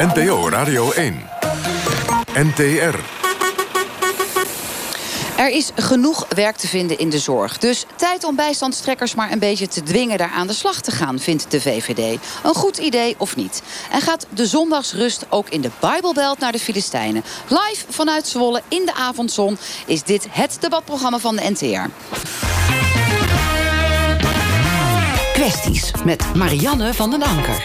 NPO Radio 1. NTR. Er is genoeg werk te vinden in de zorg. Dus tijd om bijstandstrekkers maar een beetje te dwingen daar aan de slag te gaan, vindt de VVD. Een goed idee of niet? En gaat de zondagsrust ook in de Bijbelbelt naar de Filistijnen? Live vanuit Zwolle in de avondzon is dit het debatprogramma van de NTR. Kwesties met Marianne van den Anker.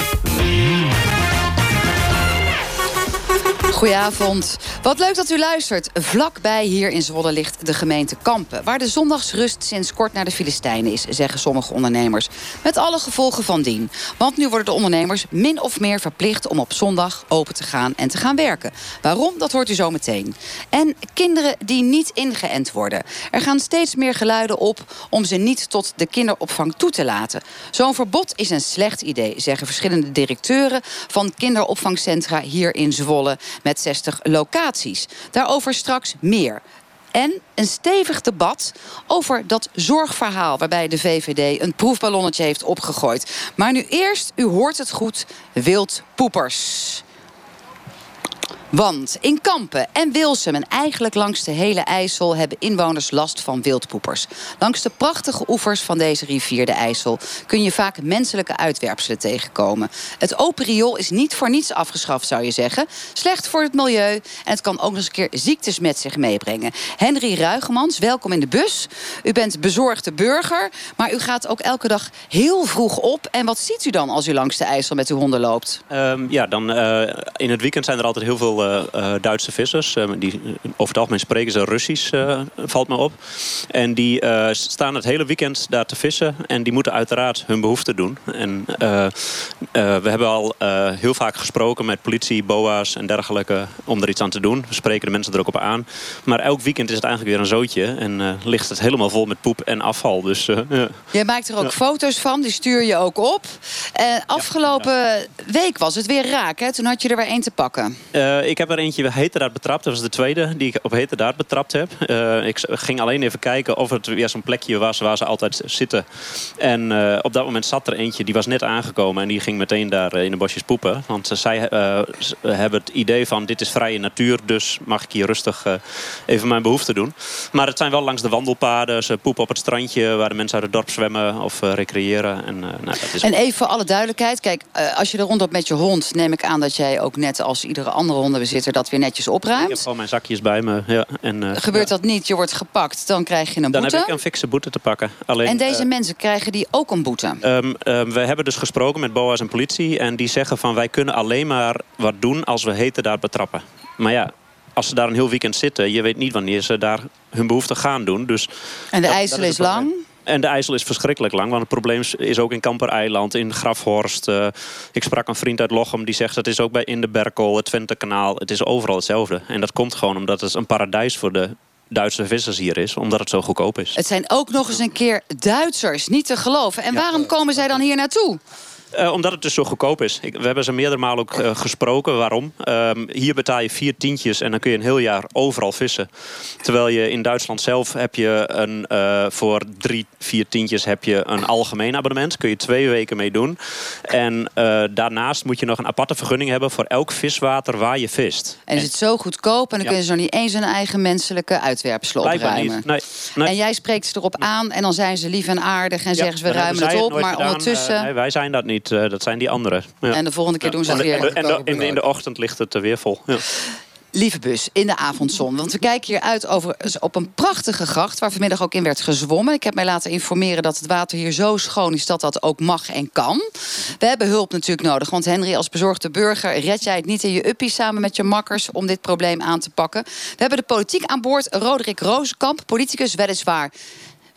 Goedenavond. Wat leuk dat u luistert. Vlakbij hier in Zwolle ligt de gemeente Kampen... waar de zondagsrust sinds kort naar de Filistijnen is... zeggen sommige ondernemers. Met alle gevolgen van dien. Want nu worden de ondernemers min of meer verplicht... om op zondag open te gaan en te gaan werken. Waarom? Dat hoort u zo meteen. En kinderen die niet ingeënt worden. Er gaan steeds meer geluiden op... om ze niet tot de kinderopvang toe te laten. Zo'n verbod is een slecht idee... zeggen verschillende directeuren van kinderopvangcentra hier in Zwolle met 60 locaties. Daarover straks meer. En een stevig debat over dat zorgverhaal... waarbij de VVD een proefballonnetje heeft opgegooid. Maar nu eerst, u hoort het goed, wildpoepers. Want in Kampen en Wilsum en eigenlijk langs de hele IJssel... hebben inwoners last van wildpoepers. Langs de prachtige oevers van deze rivier, de IJssel... kun je vaak menselijke uitwerpselen tegenkomen. Het open riool is niet voor niets afgeschaft, zou je zeggen. Slecht voor het milieu en het kan ook nog eens een keer ziektes met zich meebrengen. Henry Ruigemans, welkom in de bus. U bent bezorgde burger, maar u gaat ook elke dag heel vroeg op. En wat ziet u dan als u langs de IJssel met uw honden loopt? Um, ja, dan uh, in het weekend zijn er altijd heel veel uh, Duitse vissers. Uh, die, over het algemeen spreken ze Russisch, valt me op. En die staan het hele weekend daar te vissen. En die moeten uiteraard hun behoeften doen. En we hebben al heel vaak gesproken met politie, boa's en dergelijke... om er iets aan te doen. We spreken de mensen er ook op aan. Maar elk weekend is het eigenlijk weer een zootje. En ligt het helemaal vol met poep en afval. Dus. Jij maakt er ook foto's van, die stuur je ook op. afgelopen week was het weer raak, hè? Toen had je er weer één te pakken. Uh, ik heb er eentje heterdaad betrapt. Dat was de tweede die ik op heterdaad betrapt heb. Uh, ik ging alleen even kijken of het weer zo'n plekje was waar ze altijd zitten. En uh, op dat moment zat er eentje, die was net aangekomen. En die ging meteen daar in de bosjes poepen. Want zij hebben het idee van dit is vrije natuur. Dus mag ik hier rustig even mijn behoefte doen. Maar het zijn wel langs de wandelpaden. Ze poepen op het strandje waar de mensen uit het dorp zwemmen of recreëren. En, nou, dat is... en even voor alle duidelijkheid. Kijk, als je er rondop met je hond, neem ik aan dat jij ook net als iedere andere hondenbezitter dat weer netjes opruimt. Ik heb gewoon mijn zakjes bij me. Ja, en, uh, Gebeurt dat niet, je wordt gepakt, dan krijg je een boete? Dan heb ik een fikse boete te pakken. Alleen, en deze uh, mensen krijgen die ook een boete? Um, um, we hebben dus gesproken met BOA's en politie. En die zeggen van wij kunnen alleen maar wat doen als we heterdaad betrappen. Maar ja, als ze daar een heel weekend zitten... je weet niet wanneer ze daar hun behoefte gaan doen. Dus en de IJssel is, is lang? En de IJssel is verschrikkelijk lang. Want het probleem is ook in Kampereiland, in Grafhorst. Uh, ik sprak een vriend uit Lochem die zegt... dat is ook bij in de Berkel, het Twentekanaal. Het is overal hetzelfde. En dat komt gewoon omdat het een paradijs voor de Duitse vissers hier is, omdat het zo goedkoop is. Het zijn ook nog eens een keer Duitsers, niet te geloven. En waarom komen zij dan hier naartoe? Uh, omdat het dus zo goedkoop is. Ik, we hebben ze meerdere malen ook uh, gesproken. Waarom? Um, hier betaal je vier tientjes en dan kun je een heel jaar overal vissen. Terwijl je in Duitsland zelf heb je een, uh, voor drie, vier tientjes heb je een algemeen abonnement. Kun je twee weken mee doen. En daarnaast moet je nog een aparte vergunning hebben voor elk viswater waar je vist. En is het zo goedkoop en dan ja. kunnen ze nog niet eens hun eigen menselijke uitwerpselen opruimen. Nee, nee. En jij spreekt ze erop aan en dan zijn ze lief en aardig en ja, zeggen ze we ruimen het op. Maar gedaan. ondertussen. nee, wij zijn dat niet. Uh, dat zijn die anderen. Ja. En de volgende keer doen ze het weer. En, in, de ochtend ligt het er weer vol. Ja. Lieve bus, in de avondzon. Want we kijken hier uit over, op een prachtige gracht... waar vanmiddag ook in werd gezwommen. Ik heb mij laten informeren dat het water hier zo schoon is... dat dat ook mag en kan. We hebben hulp natuurlijk nodig. Want Henry, als bezorgde burger... red jij het niet in je uppie samen met je makkers... om dit probleem aan te pakken. We hebben de politiek aan boord. Roderick Rozenkamp, politicus weliswaar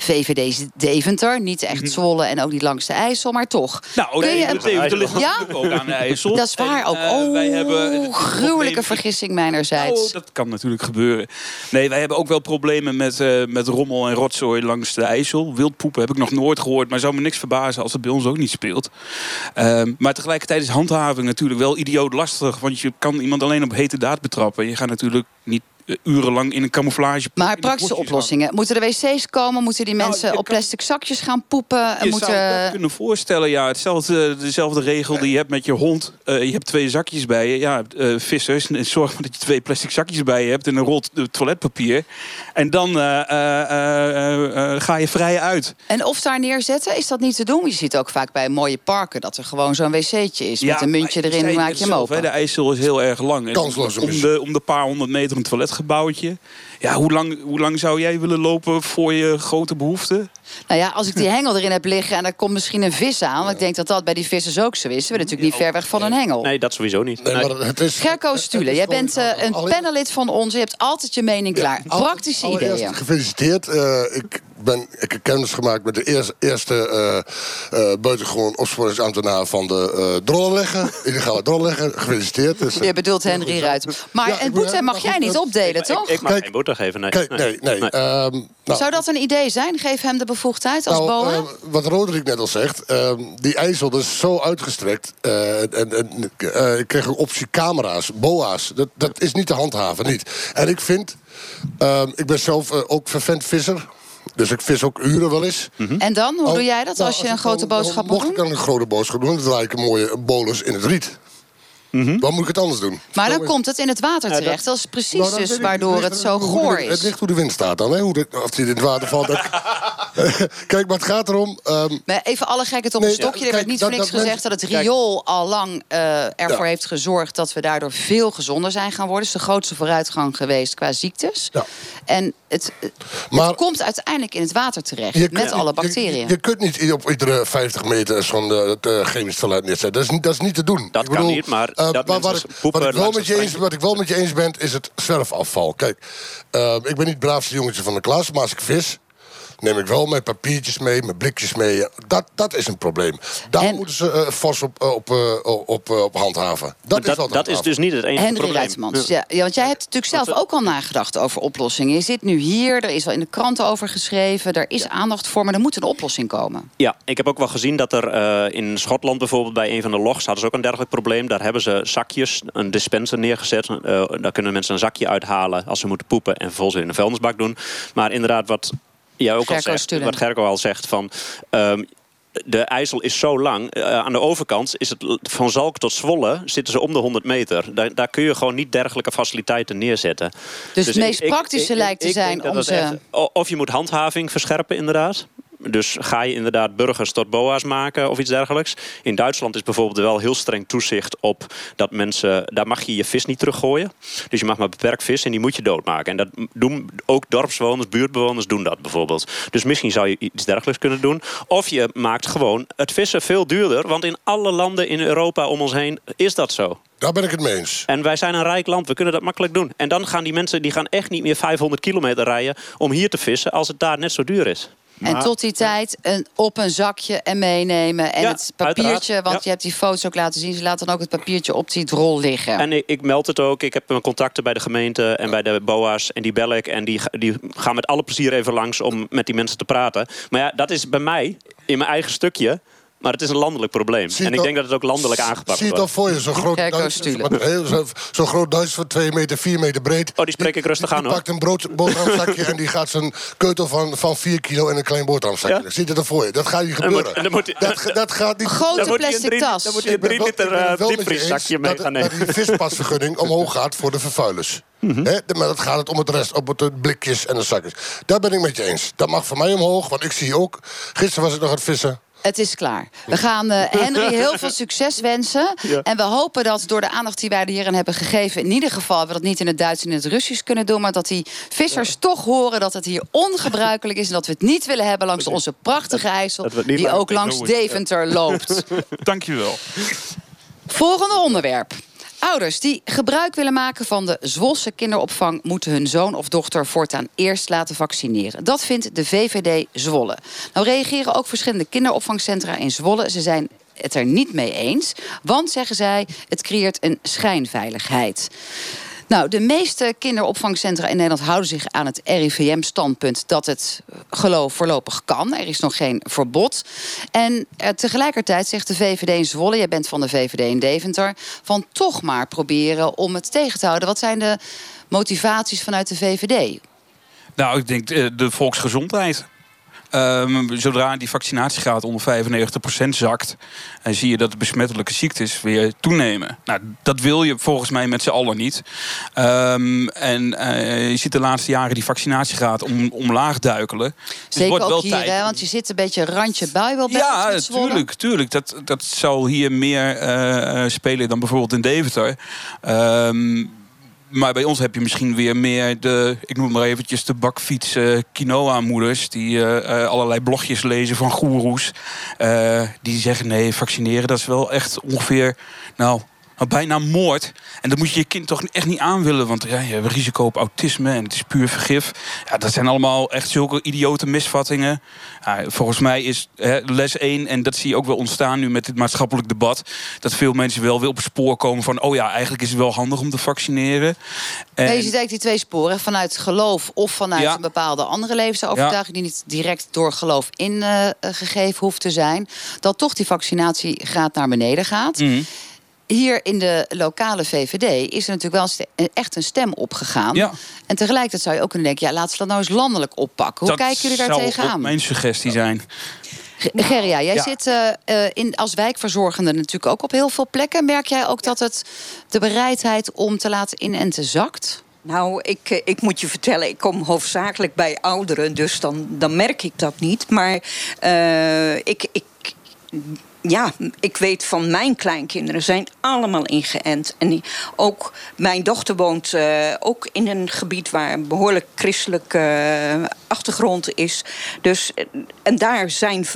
VVD Deventer. Niet echt mhm. Zwolle en ook niet langs de IJssel, maar toch. Nou, nee, een... Deventer ligt ja? ook aan de IJssel. Dat is waar ook. Uh, oh, wij hebben gruwelijke vergissing mijnerzijds. Oh, dat kan natuurlijk gebeuren. Nee, wij hebben ook wel problemen met, uh, met rommel en rotzooi langs de IJssel. Wildpoepen heb ik nog nooit gehoord, maar zou me niks verbazen als het bij ons ook niet speelt. Uh, maar tegelijkertijd is handhaving natuurlijk wel idioot lastig, want je kan iemand alleen op hete daad betrappen. Je gaat natuurlijk niet urenlang in een camouflage. Maar praktische oplossingen. Moeten er wc's komen? Moeten die Nou, mensen op kan- plastic zakjes gaan poepen? Je moeten... zou je dat kunnen voorstellen, ja. Hetzelfde, dezelfde regel die je hebt met je hond. Eh, je hebt twee zakjes bij je. Ja, eh, vissers, en zorg maar dat je twee plastic zakjes bij je hebt... en een rol eh, toiletpapier. En dan eh, eh, eh, eh, ga je vrij uit. En of daar neerzetten, is dat niet te doen? Je ziet ook vaak bij mooie parken dat er gewoon zo'n wc'tje is. met een muntje erin, maak je hem zelf, open. de IJssel is heel erg lang. En Kansloze om, de, om de paar honderd meter een toiletgebouwtje. Ja, hoe lang, hoe lang zou jij willen lopen voor je grote behoefte? Nou ja, als ik die hengel erin heb liggen en er komt misschien een vis aan... want ik denk dat dat bij die vissers ook zo is. Ze willen natuurlijk niet ver weg van een hengel. Nee, dat sowieso niet. Nee, maar het is... Gerco Stule, jij bent eh, een panelid van ons. Je hebt altijd je mening klaar. Praktische ideeën. Gefeliciteerd. Eh, ik, ben, ik heb kennis gemaakt met de eerste, eerste eh, eh, buitengewoon opsporingsambtenaar van de eh drollenlegger. Illegale drollenlegger. Gefeliciteerd. Dus, Je bedoelt Henry Ruit. Maar Ja, een boete mag jij niet toch? Ik, ik mag Kijk- geen boete geven, nee. Kijk, nee, nee. Nee. ehm, nou, Zou dat een idee zijn? Geef hem de bevoegdheid als nou, BOA? eh, wat Roderick net al zegt, ehm, die IJssel is zo uitgestrekt. eh, en, en, eh, ik kreeg een optie camera's, boa's. Dat, dat is niet te handhaven, niet. En ik vind, ehm, ik ben zelf eh, ook vervent visser. Dus ik vis ook uren wel eens. En dan? Hoe Oh, doe jij dat nou, als je een ik grote boodschap moet Mocht doen? ik dan een grote boodschap doen, dan draai ik een mooie bolus in het riet. Waar moet ik het anders doen? Maar dan is- komt het in het water Ja, dat- terecht. Dat is precies Nou, dan dus waardoor ligt het zo goor wind- Het is. ligt hoe de wind staat dan, hè? Hoe de, of die in het water valt. dat- Kijk, maar het gaat erom... ehm, Maar even alle gekheid op een Nee, stokje. Er kijk, werd niet voor niks dat gezegd dat het riool al lang eh, ervoor Ja. heeft gezorgd dat we daardoor veel gezonder zijn gaan worden. Het is de grootste vooruitgang geweest qua ziektes. Ja. En het, het komt uiteindelijk in het water terecht Je met kunt- alle bacteriën. Je, je kunt niet op iedere 50 meter zo'n eh, het, eh, chemisch toilet neerzetten. Dat is, niet- dat is niet te doen. Dat kan niet, maar eh, ik- wat, ik wel met je een eens, wat ik wel met je eens ben, is het zwerfafval. Kijk, eh, ik ben niet het braafste jongetje van de klas, maar als ik vis... neem ik wel mijn papiertjes mee, mijn blikjes mee. Dat, dat is een probleem. Daar En- moeten ze eh, fors op, eh, op, eh, op, eh, op handhaven. Dat, Maar is dat, dat is dus niet het enige Henry probleem. Ruitmans, ja. ja, want jij hebt natuurlijk zelf ook al nagedacht over oplossingen. Je zit nu hier, er is al in de krant over geschreven, er is aandacht voor, maar er moet een oplossing komen. Ja, ik heb ook wel gezien dat er eh, in Schotland bijvoorbeeld bij een van de logs hadden ze ook een dergelijk probleem. Daar hebben ze zakjes, een dispenser neergezet. Eh, daar kunnen mensen een zakje uithalen als ze moeten poepen en vervolgens in een vuilnisbak doen. Maar inderdaad, wat jij ook al Gerco zegt, Stullen. wat Gerco al zegt van. ehm, de IJssel is zo lang. Eh, aan de overkant is het van Zalk tot Zwolle zitten ze om de 100 meter. Daar, daar kun je gewoon niet dergelijke faciliteiten neerzetten. Dus het ik- meest ik- praktische ik- lijkt te ik zijn om ze- echt- Of je moet handhaving verscherpen, inderdaad. Dus ga je inderdaad burgers tot boa's maken of iets dergelijks. In Duitsland is bijvoorbeeld wel heel streng toezicht op dat mensen... daar mag je je vis niet teruggooien. Dus je mag maar beperkt vis en die moet je doodmaken. En dat doen ook dorpsbewoners, buurtbewoners doen dat bijvoorbeeld. Dus misschien zou je iets dergelijks kunnen doen. Of je maakt gewoon het vissen veel duurder. Want in alle landen in Europa om ons heen is dat zo. Daar ben ik het mee eens. En wij zijn een rijk land, we kunnen dat makkelijk doen. En dan gaan die mensen die gaan echt niet meer 500 kilometer rijden om hier te vissen als het daar net zo duur is. En tot die tijd een, op een zakje en meenemen. En Ja, het papiertje, uiteraard, want ja. je hebt die foto's ook laten zien. Ze laten dan ook het papiertje op die drol liggen. En ik, ik meld het ook. Ik heb mijn contacten bij de gemeente en bij de BOA's. En die bel ik. En die, die gaan met alle plezier even langs om met die mensen te praten. Maar ja, dat is bij mij in mijn eigen stukje. Maar het is een landelijk probleem. En ik het denk dat het ook landelijk aangepakt Zie je het wordt. al voor je, zo'n groot Duits, zo- zo'n groot Duits van 2 meter, 4 meter breed. Oh, die spreek ik rustig Die aan hoor. pakt een brood, boterhamzakje en die gaat zijn keutel van, van 4 kilo in een klein boterhamzakje. Ja. Zie je dat voor je? Dat gaat niet En dan moet- gebeuren. en dan moet hij- dat, dat gaat niet Grote Dan een plastic drie- tas. dan moet ben drie wel- liter ik ben het eh, je diepvrieszakje mee dat- gaan nemen. Dat die vispasvergunning omhoog gaat voor de vervuilers. Mhm. Maar dat gaat het om het rest, op het blikjes en de zakjes. Daar ben ik met je eens. Dat mag voor mij omhoog, want ik zie ook... Gisteren was ik nog aan het vissen. Het is klaar. We gaan eh, Henry heel veel succes wensen. Ja. En we hopen dat door de aandacht die wij er hierin hebben gegeven... in ieder geval we dat niet in het Duits en in het Russisch kunnen doen... maar dat die vissers toch horen dat het hier ongebruikelijk is... en dat we het niet willen hebben langs onze prachtige IJssel... Die ook langs. Deventer loopt. Dankjewel. Volgende onderwerp. Ouders die gebruik willen maken van de Zwolse kinderopvang... moeten hun zoon of dochter voortaan eerst laten vaccineren. Dat vindt de VVD Zwolle. Nou reageren ook verschillende kinderopvangcentra in Zwolle. Ze zijn het er niet mee eens. Want, zeggen zij, het creëert een schijnveiligheid. Nou, de meeste kinderopvangcentra in Nederland houden zich aan het RIVM-standpunt dat het geloof voorlopig kan. Er is nog geen verbod. En eh, tegelijkertijd zegt de VVD in Zwolle, jij bent van de VVD in Deventer, van toch maar proberen om het tegen te houden. Wat zijn de motivaties vanuit de VVD? Nou, ik denk eh, de volksgezondheid. Um, zodra die vaccinatiegraad onder 95% zakt, en zie je dat de besmettelijke ziektes weer toenemen. Nou, dat wil je volgens mij met z'n allen niet. Um, en uh, je ziet de laatste jaren die vaccinatiegraad om, omlaag duikelen. Dus Zeker wordt ook wel hier, tijd... hè, want je zit een beetje randje bui wel bij Ja, tuurlijk, tuurlijk. Dat, dat zal hier meer uh, spelen dan bijvoorbeeld in Deventer. Um, maar bij ons heb je misschien weer meer de, ik noem maar eventjes de bakfiets uh, quinoa-moeders. Die uh, allerlei blogjes lezen van goeroes. Die zeggen nee, vaccineren dat is wel echt ongeveer, nou, bijna moord. En dat moet je je kind toch echt niet aan willen. Want ja, je hebt risico op autisme en het is puur vergif. Ja, dat zijn allemaal echt zulke idiote misvattingen. Ja, volgens mij is les 1, en dat zie je ook wel ontstaan nu met dit maatschappelijk debat... dat veel mensen wel weer op het spoor komen van... oh ja, eigenlijk is het wel handig om te vaccineren. En... je ziet eigenlijk die twee sporen. Vanuit geloof of vanuit een bepaalde andere levensovertuiging... die niet direct door geloof ingegeven uh, hoeft te zijn. Dat toch die vaccinatiegraad naar beneden gaat. Mm hier in de lokale VVD is er natuurlijk wel echt een stem opgegaan. Ja. En tegelijkertijd zou je ook kunnen denken... ja, laten we dat nou eens landelijk oppakken. Hoe kijken jullie daar tegenaan? Dat zou mijn suggestie zijn. Gerria, jij zit uh, in, als wijkverzorgende natuurlijk ook op heel veel plekken. Merk jij ook dat het de bereidheid om te laten inenten zakt? Nou, ik, eh, ik moet je vertellen, ik kom hoofdzakelijk bij ouderen, dus dan, dan merk ik dat niet. Maar uh, ik, ik ja, ik weet van mijn kleinkinderen zijn allemaal ingeënt. En ook mijn dochter woont uh, ook in een gebied waar een behoorlijk christelijke uh, achtergrond is. Dus, en daar zijn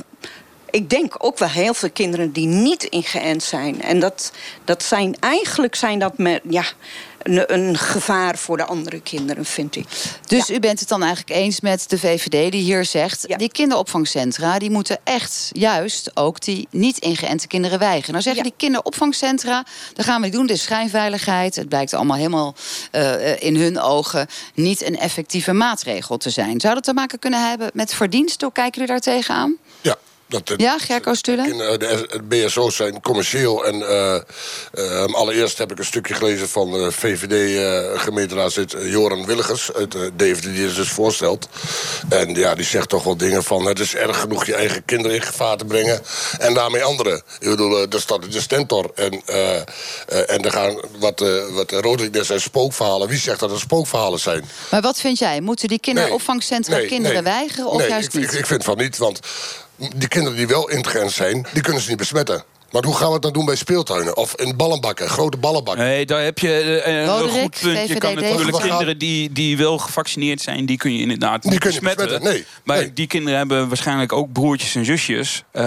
ik denk ook wel heel veel kinderen die niet ingeënt zijn. En dat, dat zijn eigenlijk zijn dat met, ja, een, een, gevaar voor de andere kinderen, vind ik. Dus u bent het dan eigenlijk eens met de VVD die hier zegt... die kinderopvangcentra die moeten echt juist ook die niet ingeënte kinderen weigeren. Nou zeggen die kinderopvangcentra, daar gaan we doen, de schijnveiligheid. Het blijkt allemaal helemaal uh, in hun ogen niet een effectieve maatregel te zijn. Zou dat te maken kunnen hebben met verdienst? Hoe kijken jullie daar tegenaan? Ja, dat ja, Gerco Stullen? Eh, de BSO's zijn commercieel. En uh, uh, allereerst heb ik een stukje gelezen van uh, VVD-gemeenteraadslid Joran Willigers uit Deventer, die het dus voorstelt. En ja, die zegt toch wel dingen van: het is erg genoeg je eigen kinderen in gevaar te brengen. En daarmee anderen. Ik bedoel, er staat de Stentor. En, en er gaan, wat, wat Roderick net zei, spookverhalen. Wie zegt dat er spookverhalen zijn? Maar wat vind jij? Moeten die kinderopvangcentra kinderen weigeren of juist niet? Ik, ik vind van niet, want die kinderen die wel ingeënt zijn, die kunnen ze niet besmetten. Maar hoe gaan we het dan doen bij speeltuinen? Of in ballenbakken, grote ballenbakken? Nee, daar heb je uh, een goed punt. Je kan natuurlijk kinderen die, die wel gevaccineerd zijn... die kun je inderdaad niet besmetten. Nee, maar die kinderen hebben waarschijnlijk ook broertjes en zusjes. Uh,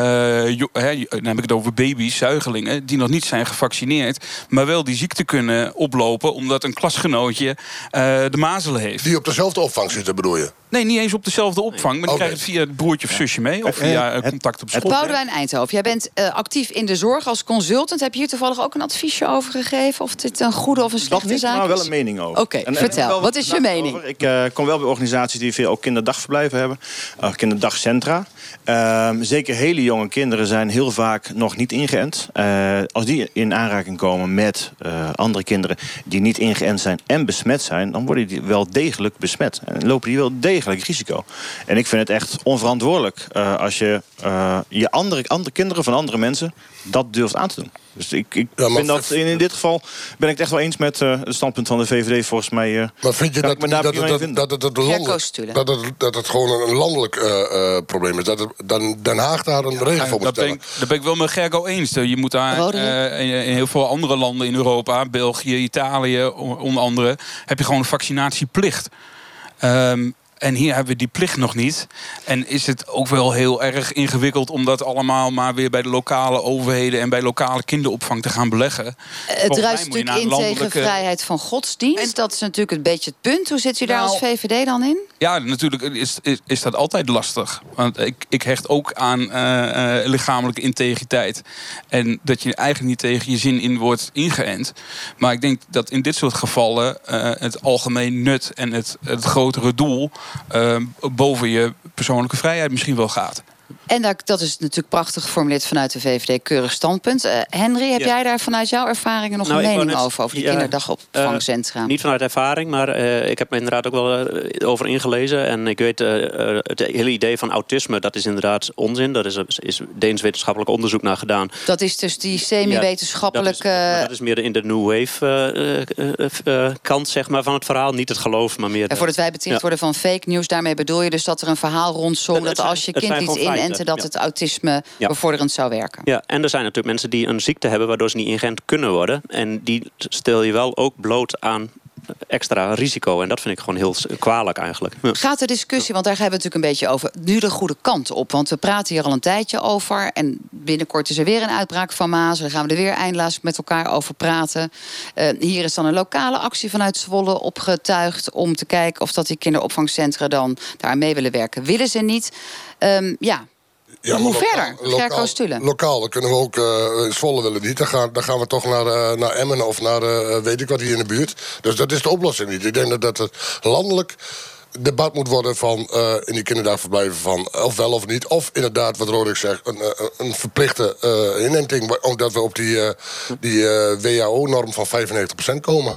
dan heb ik het over baby's, zuigelingen... die nog niet zijn gevaccineerd... maar wel die ziekte kunnen oplopen... omdat een klasgenootje uh, de mazelen heeft. Die op dezelfde opvang zitten, bedoel je? Nee, niet eens op dezelfde opvang. Maar die krijgen het via het broertje of zusje mee. Of via contact op school. Boudewijn Eindhoven, jij bent actief in de zorg als consultant. Heb je hier toevallig ook een adviesje over gegeven? Of dit een goede of een slechte niet, zaak is? maar wel een mening over. Oké, vertel. Wat is je mening? Ik uh, kom wel bij organisaties die veel ook kinderdagverblijven hebben. Uh, kinderdagcentra. Uh, zeker hele jonge kinderen zijn heel vaak nog niet ingeënt. Uh, als die in aanraking komen met andere kinderen die niet ingeënt zijn en besmet zijn... dan worden die wel degelijk besmet. En lopen die wel degelijk risico. En ik vind het echt onverantwoordelijk als je je andere, andere kinderen van andere mensen dat durft aan te doen. Dus ik, ik ben dat in, in, dit geval ben ik het echt wel eens met uh, het standpunt van de VVD. Volgens mij. Uh, maar vind je dat, dat, dat, dat, dat, het dat, het, dat het gewoon een landelijk uh, probleem is? Dat het, dan Den Haag daar een ja, regel voor moet stellen? Ben ik, dat ben ik wel met Gergo eens. Je moet daar in, in, heel veel andere landen in Europa, België, Italië onder andere, heb je gewoon een vaccinatieplicht. Um, En hier hebben we die plicht nog niet. En is het ook wel heel erg ingewikkeld om dat allemaal maar weer bij de lokale overheden en bij lokale kinderopvang te gaan beleggen. Het ruist natuurlijk in tegen vrijheid van godsdienst. Dat is natuurlijk een beetje het punt. Hoe zit u daar Nou, als VVD dan in? Ja, natuurlijk is, is, is dat altijd lastig. Want ik, ik hecht ook aan eh, eh, lichamelijke integriteit. En dat je eigenlijk niet tegen je zin in wordt ingeënt. Maar ik denk dat in dit soort gevallen eh, het algemeen nut en het, het grotere doel eh, boven je persoonlijke vrijheid misschien wel gaat. En dat, dat is natuurlijk prachtig geformuleerd vanuit de VVD. Keurig standpunt. Eh, Henry, heb Ja. jij daar vanuit jouw ervaringen nog Nou, een mening net- over? Over die ja, kinderdagopvangcentra? Niet vanuit ervaring, maar eh, ik heb me inderdaad ook wel eh, over ingelezen. En ik weet, eh, eh, het hele idee van autisme, dat is inderdaad onzin. Daar is, is Deens wetenschappelijk onderzoek naar gedaan. dat is dus die Dat semi-wetenschappelijke... maar dat is meer in de New Wave eh, eh, eh, kant zeg maar, van het verhaal. Niet het geloof, maar meer... En voordat wij beticht Ja. worden van fake news, daarmee bedoel je dus dat er een verhaal rondzong... Dat als je kind zijn liet dat het autisme bevorderend zou werken. Ja, en er zijn natuurlijk mensen die een ziekte hebben waardoor ze niet ingeënt kunnen worden. En die stel je wel ook bloot aan extra risico. En dat vind ik gewoon heel kwalijk eigenlijk. Ja. Gaat de discussie, want daar hebben we natuurlijk een beetje over, nu de goede kant op? Want we praten hier al een tijdje over. En binnenkort is er weer een uitbraak van Maas. Dan gaan we er weer eindeloos met elkaar over praten. Eh, hier is dan een lokale actie vanuit Zwolle opgetuigd om te kijken of dat die kinderopvangcentra dan daar mee willen werken. Willen ze niet? Ehm, ja. Ja, Hoe verder? lokaal- Gerco Stulen. Lokaal, dan kunnen we ook eh, in Zwolle willen niet. Dan gaan, dan gaan we toch naar, eh, naar Emmen of naar eh, weet ik wat hier in de buurt. Dus dat is de oplossing niet. Ik denk dat, dat het landelijk debat moet worden van eh, in die kinderdagverblijven van of wel of niet. Of inderdaad, wat Roderick zegt, een, eh, een verplichte eh, inenting. maar Ook dat we op die, eh, die eh, WHO-norm van 95% komen.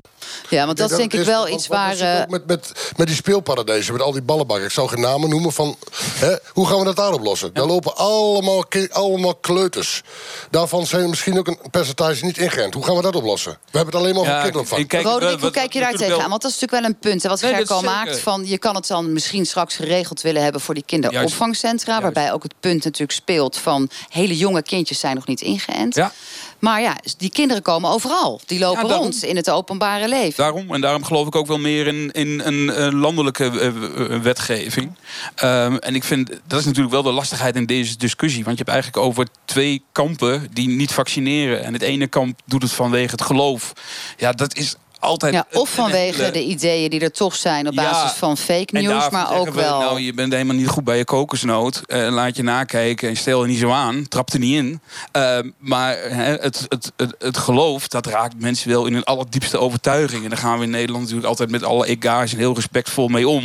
ja, want dat is denk ik wel want- iets waar... eh, ook Met, met, met die speelparadijzen, met al die ballenbakken. Ik zou geen namen noemen van... Hè, hoe gaan we dat daar oplossen? Daar lopen allemaal, allemaal kleuters. Daarvan zijn er misschien ook een percentage niet ingeënt. Hoe gaan we dat oplossen? We hebben het alleen maar over Ja, kinderopvang. Roderick, hoe kijk je daar tegenaan? Want dat is natuurlijk wel een punt. hè, Wat Nee, zeker. maakt van... je kan het dan misschien straks geregeld willen hebben... voor die kinderopvangcentra. Juist. Waarbij ook het punt natuurlijk speelt van... hele jonge kindjes zijn nog niet ingeënt. Ja. Maar ja, die kinderen komen overal. Die lopen Ja, daarom. rond in het openbare leven. Daarom, en daarom geloof ik ook wel meer in, in een landelijke eh, eh, wetgeving. Ehm, en ik vind, dat is natuurlijk wel de lastigheid in deze discussie. Want je hebt eigenlijk over twee kampen die niet vaccineren. En het ene kamp doet het vanwege het geloof. Ja, dat is altijd... Ja, of vanwege de ideeën die er toch zijn op Ja, basis van fake news, maar ook we, wel. Nou, je bent helemaal niet goed bij je kokosnoot. Eh, laat je nakijken en stel je niet zo aan. Trap er niet in. Eh, maar hè, het, het, het, het geloof, dat raakt mensen wel in hun allerdiepste overtuiging. En daar gaan we in Nederland natuurlijk altijd met alle ega's en heel respectvol mee om.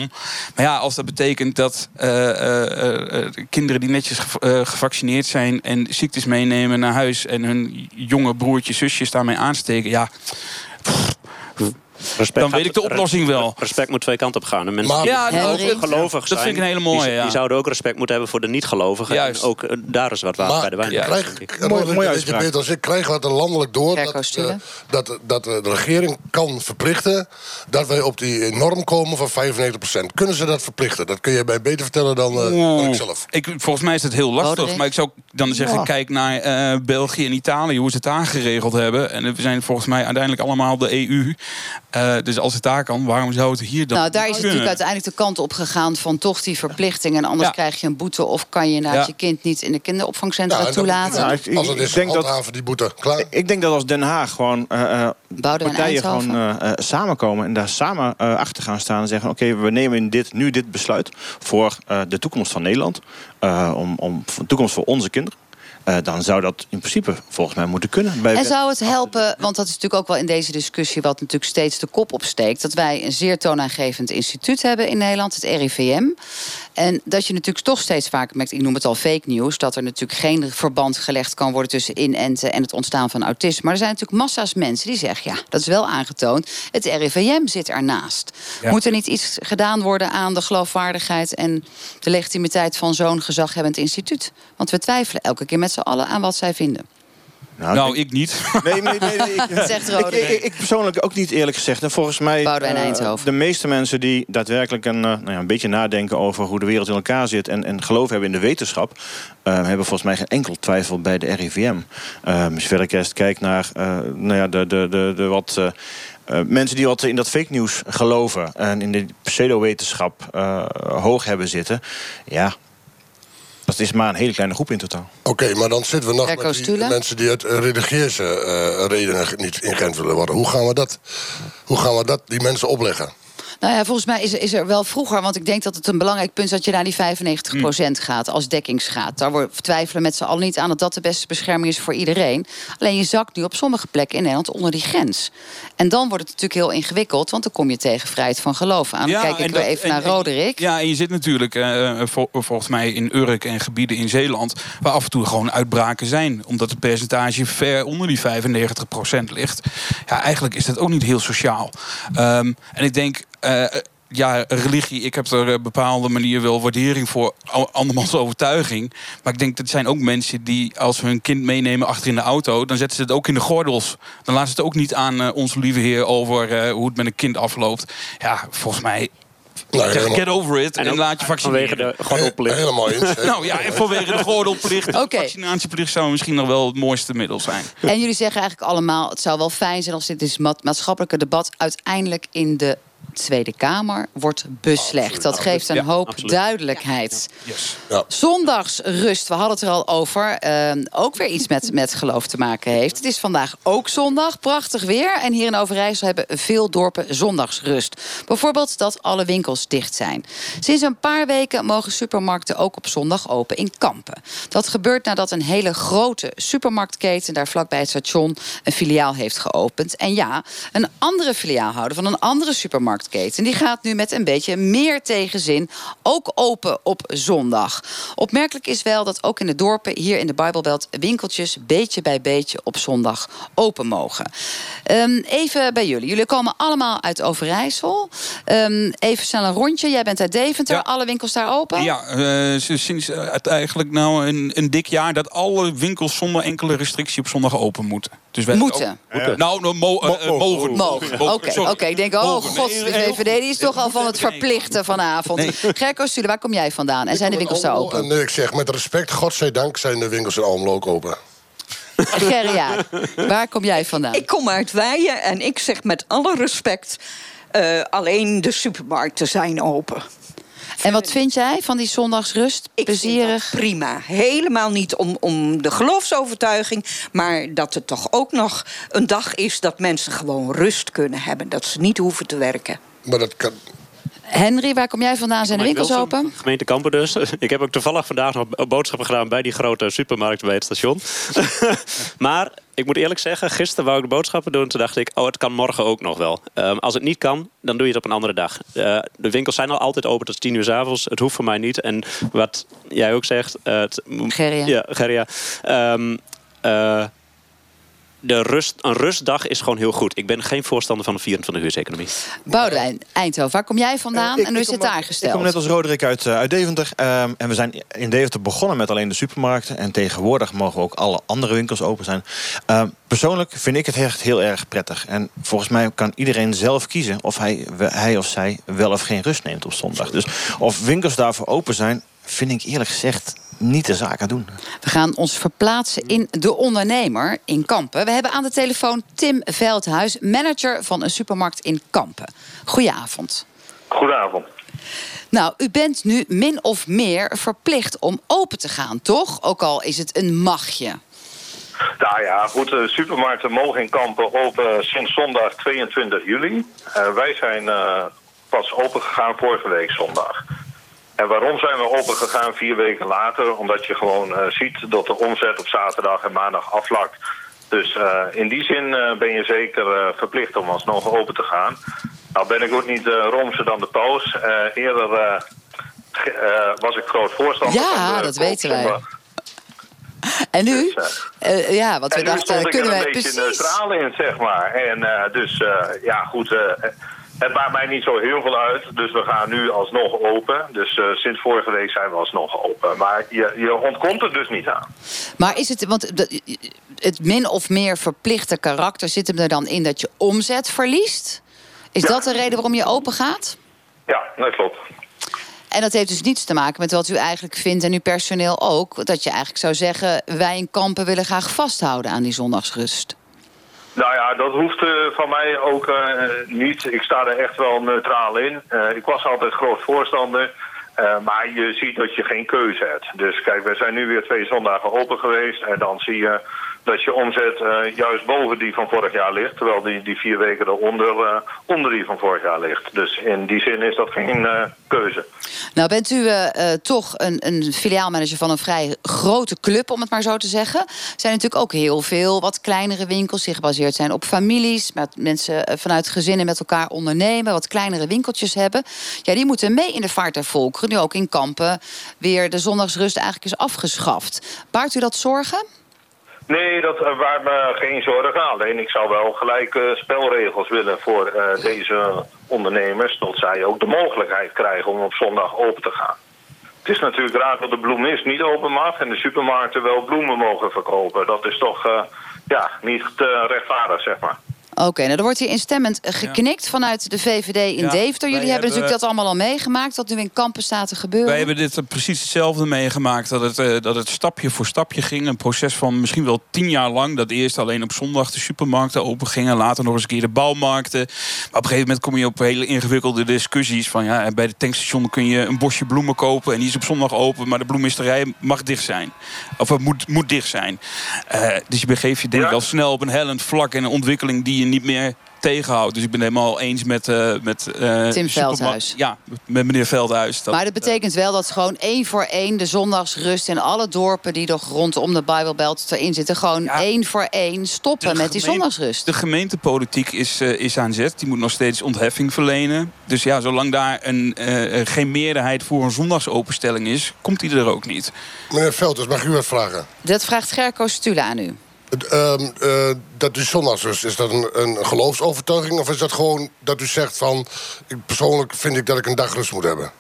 Maar ja, als dat betekent dat eh, kinderen die netjes gev- gevaccineerd zijn... en ziektes meenemen naar huis... en hun jonge broertjes, zusjes daarmee aansteken... ja, w Respect Dan weet ik de oplossing wel. Respect moet twee kanten op gaan. En mensen Maar- die ja dat- gelovig dat zijn, vind ik een hele mooie, die, ja. die zouden ook respect moeten hebben voor de niet-gelovigen. Juist. En ook eh, daar is wat water bij de wijn. ja, krijg, Mooi- als ik krijg wat er landelijk door dat, eh, Stulen. dat, dat eh, de regering kan verplichten dat wij op die norm komen van 95%. Kunnen ze dat verplichten? Dat kun je mij beter vertellen dan, eh, dan ik zelf. Ik, volgens mij is het heel lastig. Maar ik zou dan zeggen, Ja. kijk naar eh, België en Italië, hoe ze het daar geregeld hebben. En we zijn volgens mij uiteindelijk allemaal de EU. Eh, dus als het daar kan, waarom zou het hier dan Nou, daar is natuurlijk uiteindelijk de kant op gegaan van toch die verplichting. En anders Ja. krijg je een boete of kan je inderdaad Ja. je kind niet in de kinderopvangcentra toelaten. Ja, ik- als het is, denk dat- handhaven die boete. Klaar. Ik denk dat als Den Haag gewoon eh, eh, partijen gewoon eh, eh, samenkomen en daar samen eh, achter gaan staan en zeggen: Oké, we nemen in dit, nu dit besluit voor eh, de toekomst van Nederland, eh, om, om voor de toekomst voor onze kinderen. Eh, dan zou dat in principe volgens mij moeten kunnen. Bij En zou het helpen, want dat is natuurlijk ook wel in deze discussie wat natuurlijk steeds de kop opsteekt, dat wij een zeer toonaangevend instituut hebben in Nederland, het RIVM. En dat je natuurlijk toch steeds vaker merkt, ik noem het al fake news, dat er natuurlijk geen verband gelegd kan worden tussen inenten en het ontstaan van autisme. Maar er zijn natuurlijk massa's mensen die zeggen, ja, dat is wel aangetoond. Het RIVM zit ernaast. Ja. Moet er niet iets gedaan worden aan de geloofwaardigheid en de legitimiteit van zo'n gezaghebbend instituut? Want we twijfelen elke keer met z'n allen aan wat zij vinden. Nou, ik niet. Nee, nee, nee. nee, ik, Zegt ik, Roderick. ik, ik persoonlijk ook niet eerlijk gezegd. En volgens mij. Boudewijn eh, Eindhoven. de meeste mensen die daadwerkelijk een, eh, nou ja, een beetje nadenken over hoe de wereld in elkaar zit. en, en geloof hebben in de wetenschap. eh, hebben volgens mij geen enkel twijfel bij de RIVM. Als je verder eerst kijkt naar eh, nou ja, de, de, de, de wat. uh, mensen die wat in dat fake nieuws geloven en in de pseudowetenschap uh, hoog hebben zitten, ja, dat is maar een hele kleine groep in totaal. Oké, maar dan zitten we nog met die mensen die uit religieuze uh, redenen niet in Gent willen worden. Hoe gaan we dat, hoe gaan we dat die mensen opleggen? Nou ja, volgens mij is, is er wel vroeger, want ik denk dat het een belangrijk punt is dat je naar die 95% mm. gaat als dekkingsgraad. Daar we twijfelen met z'n allen niet aan dat dat de beste bescherming is voor iedereen. Alleen je zakt nu op sommige plekken in Nederland onder die grens. En dan wordt het natuurlijk heel ingewikkeld, want dan kom je tegen vrijheid van geloof aan. kijk ik weer even naar Roderick. Ja, en je zit natuurlijk uh, volgens mij in Urk en gebieden in Zeeland waar af en toe gewoon uitbraken zijn, omdat het percentage ver onder die 95% ligt. Ja, eigenlijk is dat ook niet heel sociaal. Um, en ik denk uh, ja, religie, ik heb er op een bepaalde manier wel waardering voor andermans overtuiging. Maar ik denk dat zijn ook mensen die als we hun kind meenemen achter in de auto, dan zetten ze het ook in de gordels. Dan laten ze het ook niet aan uh, onze lieve heer over uh, hoe het met een kind afloopt. Ja, volgens mij nou, get over it en, en laat je vaccineren. Vanwege de gordelplicht. Helemaal eens. nou ja, en vanwege de gordelplicht. Okay. De vaccinatieplicht zou misschien nog wel het mooiste middel zijn. En jullie zeggen eigenlijk allemaal... het zou wel fijn zijn als dit is maatschappelijke debat... uiteindelijk in de Tweede Kamer wordt beslecht. Dat geeft een hoop duidelijkheid. Yes. Ja. Zondagsrust, we hadden het er al over. Ehm, ook weer iets met, met geloof te maken heeft. Het is vandaag ook zondag, prachtig weer. En hier in Overijssel hebben veel dorpen zondagsrust. Bijvoorbeeld dat alle winkels dicht zijn. Sinds een paar weken mogen supermarkten ook op zondag open in Kampen. Dat gebeurt nadat een hele grote supermarktketen... daar vlakbij het station een filiaal heeft geopend. En ja, een andere filiaalhouder van een andere supermarkt supermarktketen. Die gaat nu met een beetje meer tegenzin ook open op zondag. Opmerkelijk is wel dat ook in de dorpen hier in de Bijbelbelt winkeltjes beetje bij beetje op zondag open mogen. Um, even bij jullie. Jullie komen allemaal uit Overijssel. Um, even snel een rondje. Jij bent uit Deventer. Alle winkels daar open? Ja, uh, sinds uh, eigenlijk nou een, een dik jaar dat alle winkels zonder enkele restrictie op zondag open moeten. Dus wij moeten? Ook, nou, nou mo uh, mogen. Mogen. Oké, oké. ik denk, oh god, de VVD die is toch al van het verplichten vanavond. Nee. Gerco Stule, waar kom jij vandaan? En zijn de winkels daar open? En ik zeg met respect, godzijdank zijn de winkels in Almelo ook open. Gerria, waar kom jij vandaan? Ik kom uit Weijen en ik zeg met alle respect... Uh, alleen de supermarkten zijn open. En wat vind jij van die zondagsrust? Ik Plezierig? prima. Helemaal niet om, om de geloofsovertuiging. Maar dat het toch ook nog een dag is dat mensen gewoon rust kunnen hebben. Dat ze niet hoeven te werken. Maar dat kan, Henry, waar kom jij vandaan? Zijn de winkels open? Gemeente Kampen dus. Ik heb ook toevallig vandaag nog boodschappen gedaan... bij die grote supermarkt bij het station. maar ik moet eerlijk zeggen, gisteren wou ik de boodschappen doen. Toen dacht ik, oh, het kan morgen ook nog wel. Um, als het niet kan, dan doe je het op een andere dag. Uh, de winkels zijn al altijd open tot tien uur s avonds. Het hoeft voor mij niet. En wat jij ook zegt... Uh, het, Geria. Ja, Geria. Um, uh, de rust, een rustdag is gewoon heel goed. Ik ben geen voorstander van een 24-uurseconomie. Boudewijn, Eindhoven, waar kom jij vandaan uh, en hoe is het daar gesteld? Ik kom net als Roderick uit, uh, uit Deventer. Uh, en we zijn in Deventer begonnen met alleen de supermarkten. En tegenwoordig mogen ook alle andere winkels open zijn. Ehm, persoonlijk vind ik het echt heel erg prettig. En volgens mij kan iedereen zelf kiezen... of hij, hij of zij wel of geen rust neemt op zondag. Dus of winkels daarvoor open zijn, vind ik eerlijk gezegd niet de zaken doen. We gaan ons verplaatsen in De Ondernemer in Kampen. We hebben aan de telefoon Tim Veldhuis, manager van een supermarkt in Kampen. Goedenavond. Goedenavond. Nou, u bent nu min of meer verplicht om open te gaan, toch? Ook al is het een magje. Nou ja, goed, de supermarkten mogen in Kampen open sinds zondag 22 juli. Uh, wij zijn uh, pas open gegaan vorige week zondag. En waarom zijn we open gegaan vier weken later? Omdat je gewoon uh, ziet dat de omzet op zaterdag en maandag aflakt. Dus uh, in die zin uh, ben je zeker verplicht om alsnog open te gaan. Nou ben ik ook niet romser dan de paus. eerder was ik groot voorstander ja, van Ja, dat weten wij. En nu? Dus, ja, wat we dachten, kunnen wij precies... een beetje neutraal in, zeg maar. En dus, ja, goed het maakt mij niet zo heel veel uit, dus we gaan nu alsnog open. Dus uh, sinds vorige week zijn we alsnog open. Maar je, je ontkomt er dus niet aan. Maar is het, want het min of meer verplichte karakter zit hem er dan in dat je omzet verliest? Is dat de reden waarom je open gaat? Ja, dat klopt. En dat heeft dus niets te maken met wat u eigenlijk vindt en uw personeel ook. Dat je eigenlijk zou zeggen, wij in Kampen willen graag vasthouden aan die zondagsrust. Nou ja, dat hoeft van mij ook eh, niet. Ik sta er echt wel neutraal in. Eh, ik was altijd groot voorstander. Eh, maar je ziet dat je geen keuze hebt. Dus kijk, we zijn nu weer twee zondagen open geweest. En dan zie je dat je omzet eh, juist boven die van vorig jaar ligt. Terwijl die, die vier weken eronder eh, onder die van vorig jaar ligt. Dus in die zin is dat geen keuze. Nou bent u toch een, een filiaalmanager van een vrij grote club, om het maar zo te zeggen. Er zijn natuurlijk ook heel veel wat kleinere winkels die gebaseerd zijn op families. Met mensen vanuit gezinnen met elkaar ondernemen, wat kleinere winkeltjes hebben. Ja, die moeten mee in de vaart der Nu ook in Kampen weer de zondagsrust eigenlijk is afgeschaft. Baart u dat zorgen? Nee, dat uh, waar me geen zorgen aan. Alleen ik zou wel gelijk eh, spelregels willen voor eh, deze ondernemers. Dat zij ook de mogelijkheid krijgen om op zondag open te gaan. Het is natuurlijk raar dat de bloemist niet open mag en de supermarkten wel bloemen mogen verkopen. Dat is toch eh, ja, niet eh, rechtvaardig, zeg maar. Oké, nou er wordt hier instemmend eh, geknikt vanuit de VVD in Ja, Deventer. Jullie hebben hebben- natuurlijk dat allemaal al meegemaakt, wat nu in Kampen staat te gebeuren. Wij hebben dit eh, precies hetzelfde meegemaakt. Dat het, eh, dat het stapje voor stapje ging. Een proces van misschien wel tien jaar lang. Dat eerst alleen op zondag de supermarkten open gingen. Later nog eens een keer de bouwmarkten. Maar op een gegeven moment kom je op hele ingewikkelde discussies. Van ja, bij de tankstation kun je een bosje bloemen kopen. En die is op zondag open. Maar de bloemisterij mag dicht zijn. Of het moet, moet dicht zijn. Eh, dus je begeeft je denk ik Ja. al snel op een hellend vlak. En een ontwikkeling die je niet meer tegenhoudt. Dus ik ben het helemaal eens met... eh met eh, Tim Veldhuis. Ja, met meneer Veldhuis. Dat- maar dat betekent wel dat gewoon één voor één de zondagsrust in alle dorpen die nog rondom de Bijbelbelt erin zitten, gewoon Ja. één voor één stoppen met die zondagsrust. De gemeentepolitiek is, eh, is aan zet. Die moet nog steeds ontheffing verlenen. Dus ja, zolang daar een, eh, eh, geen meerderheid voor een zondagsopenstelling is, komt die er ook niet. Meneer Velders, mag ik u wat vragen? Dat vraagt Gerco Stule aan u. Ehm, eh, dat u zondagsrust, is dat een, een geloofsovertuiging... of is dat gewoon dat u zegt van... Ik, persoonlijk vind ik dat ik een dag rust moet hebben?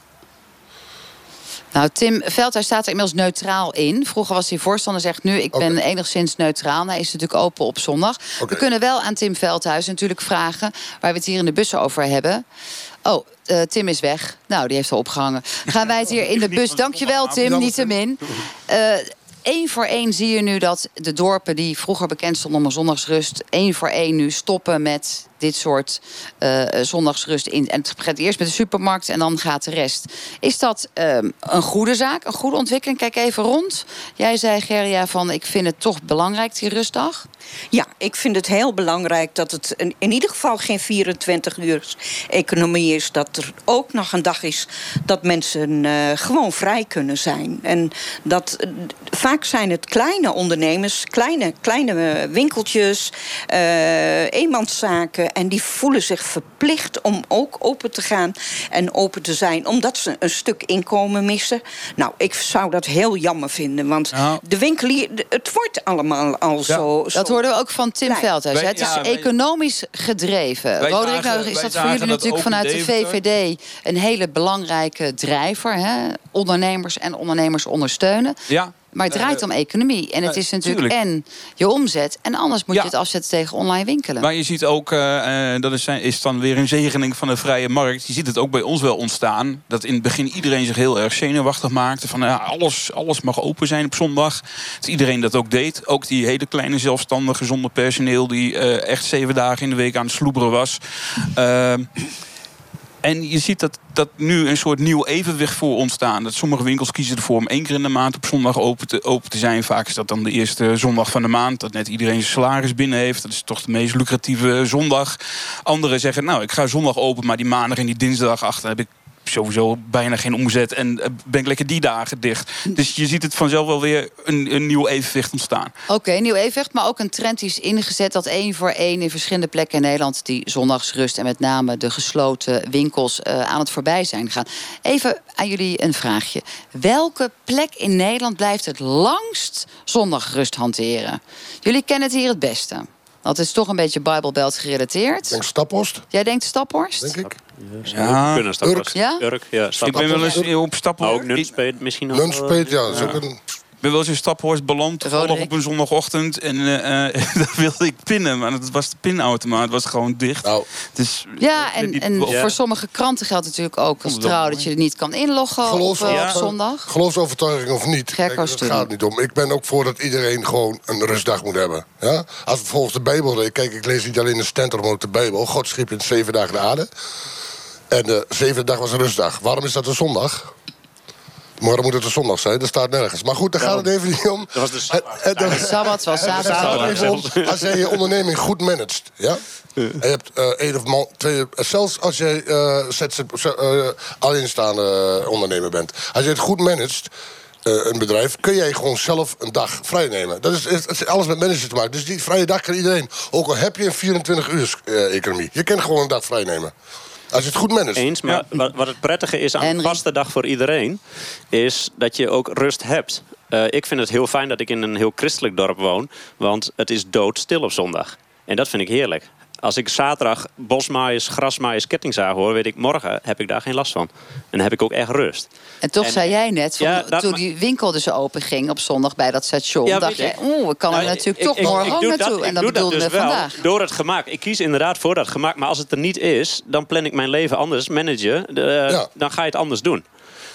Nou, Tim Veldhuis staat er inmiddels neutraal in. Vroeger was hij voorstander, zegt nu, ik ben enigszins neutraal. Hij is natuurlijk open op zondag. We kunnen wel aan Tim Veldhuis natuurlijk vragen... waar we het hier in de bussen over hebben. Oh, eh, Tim is weg. Nou, die heeft al opgehangen. Gaan wij het hier in de bus... Dankjewel, Tim, niettemin. Eh Eén voor één zie je nu dat de dorpen die vroeger bekend stonden om zondagsrust... één voor één nu stoppen met dit soort eh, zondagsrust. In. En het gaat eerst met de supermarkt en dan gaat de rest. Is dat ehm, een goede zaak, een goede ontwikkeling? Kijk even rond. Jij zei, Gerria, van ik vind het toch belangrijk, die rustdag. Ja, ik vind het heel belangrijk dat het in, ieder geval geen 24 uur economie is. Dat er ook nog een dag is dat mensen eh, gewoon vrij kunnen zijn. En dat eh, vaak zijn het kleine ondernemers, kleine, kleine winkeltjes, eh, En die voelen zich verplicht om ook open te gaan en open te zijn. Omdat ze een stuk inkomen missen. Nou, ik zou dat heel jammer vinden. Want Nou. de winkelier, het wordt allemaal al zo, zo Dat hoorden we ook van Tim. Veldhuis. Wij- Het is ja, wij- economisch gedreven. Roderick, nou is dat voor jullie natuurlijk vanuit de. VVD... een hele belangrijke drijver. Hè? Ondernemers en ondernemers ondersteunen. Ja. Maar het draait Eh, om economie. En het eh, is natuurlijk tuurlijk. en je omzet. En anders moet je het afzetten tegen online winkelen. Maar je ziet ook, eh, eh, dat is, is dan weer een zegening van de vrije markt. Je ziet het ook bij ons wel ontstaan. Dat in het begin iedereen zich heel erg zenuwachtig maakte. Van ja, alles, alles mag open zijn op zondag. Dat iedereen dat ook deed. Ook die hele kleine zelfstandige zonder personeel... die eh, echt zeven dagen in de week aan het sloeberen was. En je ziet dat, dat nu een soort nieuw evenwicht voor ontstaan. Dat sommige winkels kiezen ervoor om één keer in de maand op zondag open te, open te zijn. Vaak is dat dan de eerste zondag van de maand. Dat net iedereen zijn salaris binnen heeft. Dat is toch de meest lucratieve zondag. Anderen zeggen, nou, ik ga zondag open, maar die maandag en die dinsdag achter heb ik sowieso bijna geen omzet en eh, ben ik lekker die dagen dicht. Dus je ziet het vanzelf wel weer een, een nieuw evenwicht ontstaan. Oké, nieuw evenwicht, maar ook een trend die is ingezet... dat één voor één in verschillende plekken in Nederland... die zondagsrust en met name de gesloten winkels eh, aan het voorbij zijn gegaan. Even aan jullie een vraagje. Welke plek in Nederland blijft het langst zondagrust hanteren? Jullie kennen het hier het beste. Dat is toch een beetje Bijbelbelt gerelateerd. Ik denk Staphorst, Jij denkt Staphorst? denk ik. Ja, Kunnen stappen. Ja? Urk, ja. ik ben wel eens op stappen. Maar ook Nunspeet misschien nog. Nunspeet, ja, dat is ook een... ben wel eens in Staphorst beland, toevallig op een zondagochtend. En eh, eh, daar wilde ik pinnen, maar dat was de pinautomaat. Het was gewoon dicht. Nou, Dus, Ja, en, voor sommige kranten geldt natuurlijk ook als het trouw... dat je er niet kan inloggen op, Geloof- eh, Ja. op zondag. Geloofsovertuiging of niet, kijk, Studie. gaat het niet om. Ik ben ook voor dat iedereen gewoon een rustdag moet hebben. Ja? Als we volgens de Bijbel lezen, kijk, ik lees niet alleen de stentor, maar ook de Bijbel. God schiep in zeven dagen de aarde. En de zevende dag was een rustdag. Waarom is dat een zondag? Morgen moet het een zondag zijn, dat staat nergens. Maar goed, daar gaat het even niet om. Dat was dus- De Sabbat was het zaterdag. als jij je onderneming goed managt, ja? En je hebt eh één of man, twee, zelfs als jij eh eh, alleenstaande ondernemer bent. Als je het goed managt, eh, een bedrijf, kun jij gewoon zelf een dag vrij nemen. Dat is, het is alles met managen te maken. Dus die vrije dag kan iedereen. Ook al heb je een 24 uur economie. Je kan gewoon een dag vrij nemen. Als je het goed managt. Eens, maar wat, wat het prettige is aan Henry? een vaste dag voor iedereen... is dat je ook rust hebt. Eh, ik vind het heel fijn dat ik in een heel christelijk dorp woon... want het is doodstil op zondag. En dat vind ik heerlijk. Als ik zaterdag bosmaaiers, grasmaaiers, kettingzagen hoor... weet ik, morgen heb ik daar geen last van. En dan heb ik ook echt rust. En toch En- zei jij net, van, Ja, dat toen die winkel dus open ging op zondag bij dat station... Ja, dacht je, oeh, ik kan er Nou, natuurlijk ik- toch ik- morgen ik ook naartoe. en dat doe bedoelden dus we wel vandaag. Door het gemak. Ik kies inderdaad voor dat gemak. Maar als het er niet is, dan plan ik mijn leven anders. Managen, Ja. dan ga je het anders doen.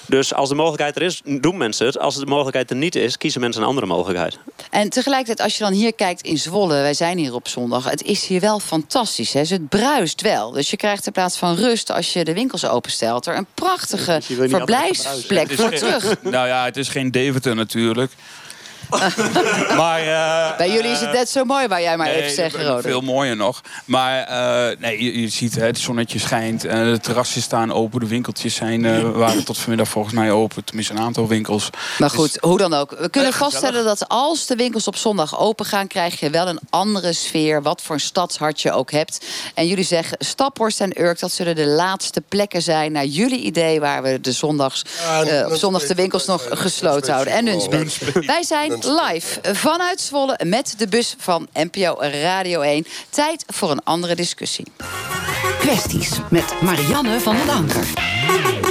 Dus als de mogelijkheid er is, doen mensen het. Als de mogelijkheid er niet is, kiezen mensen een andere mogelijkheid. En tegelijkertijd, als je dan hier kijkt in Zwolle, wij zijn hier op zondag, het is hier wel fantastisch. Hè? Dus het bruist wel. Dus je krijgt in plaats van rust, als je de winkels openstelt, er een prachtige altijd verblijfsplek voor terug. Nou ja, het is geen Deventer natuurlijk. maar, eh, Bij jullie is het net zo mooi, waar jij maar even zegt, dat- Rode. Veel mooier nog. Maar eh, nee, je, je ziet hè, het zonnetje schijnt. eh, de terrassen staan open. De winkeltjes zijn, eh, waren tot vanmiddag volgens mij open. Tenminste een aantal winkels. Maar goed, hoe dan ook. We kunnen Eh, vaststellen dat als de winkels op zondag open gaan... krijg je wel een andere sfeer, wat voor een stadshart je ook hebt. En jullie zeggen, Staphorst en Urk... dat zullen de laatste plekken zijn naar jullie idee... waar we de zondags, eh, op zondag de winkels nog gesloten houden. En. Nunspeet. Wij zijn live vanuit Zwolle met de bus van NPO Radio 1. Tijd voor een andere discussie. Kwesties met Marianne van den Anker.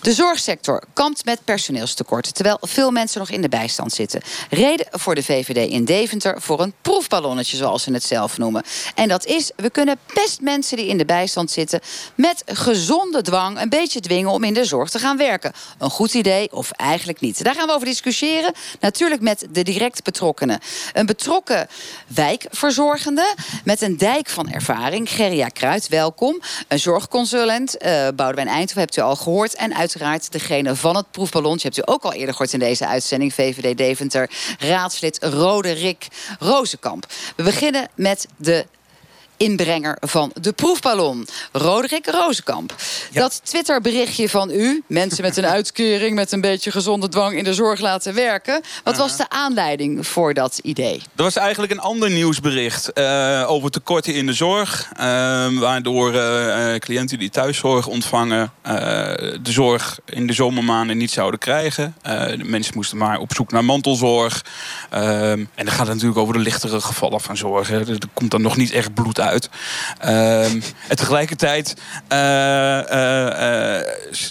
De zorgsector kampt met personeelstekort, terwijl veel mensen nog in de bijstand zitten. Reden voor de VVD in Deventer voor een proefballonnetje, zoals ze het zelf noemen. En dat is, we kunnen best mensen die in de bijstand zitten met gezonde dwang een beetje dwingen om in de zorg te gaan werken. Een goed idee of eigenlijk niet. Daar gaan we over discussiëren. Natuurlijk met de direct betrokkenen. Een betrokken wijkverzorgende met een dijk van ervaring. Gerria Kruid, welkom. Een zorgconsulent, eh Boudewijn Eindhoven, hebt u al gehoord. En uiteraard degene van het proefballonnetje. Hebt u ook al eerder gehoord in deze uitzending. VVD Deventer, raadslid Roderick Rozenkamp. We beginnen met de inbrenger van de proefballon, Roderick Rozenkamp. Dat Twitterberichtje van u, mensen met een uitkering... met een beetje gezonde dwang in de zorg laten werken... wat was de aanleiding voor dat idee? Er was eigenlijk een ander nieuwsbericht eh, over tekorten in de zorg. eh, waardoor eh, cliënten die thuiszorg ontvangen... de zorg in de zomermaanden niet zouden krijgen. De mensen moesten maar op zoek naar mantelzorg. En dan gaat het natuurlijk over de lichtere gevallen van zorg. hè. Er komt dan nog niet echt bloed uit. Eh, en tegelijkertijd eh, eh, eh,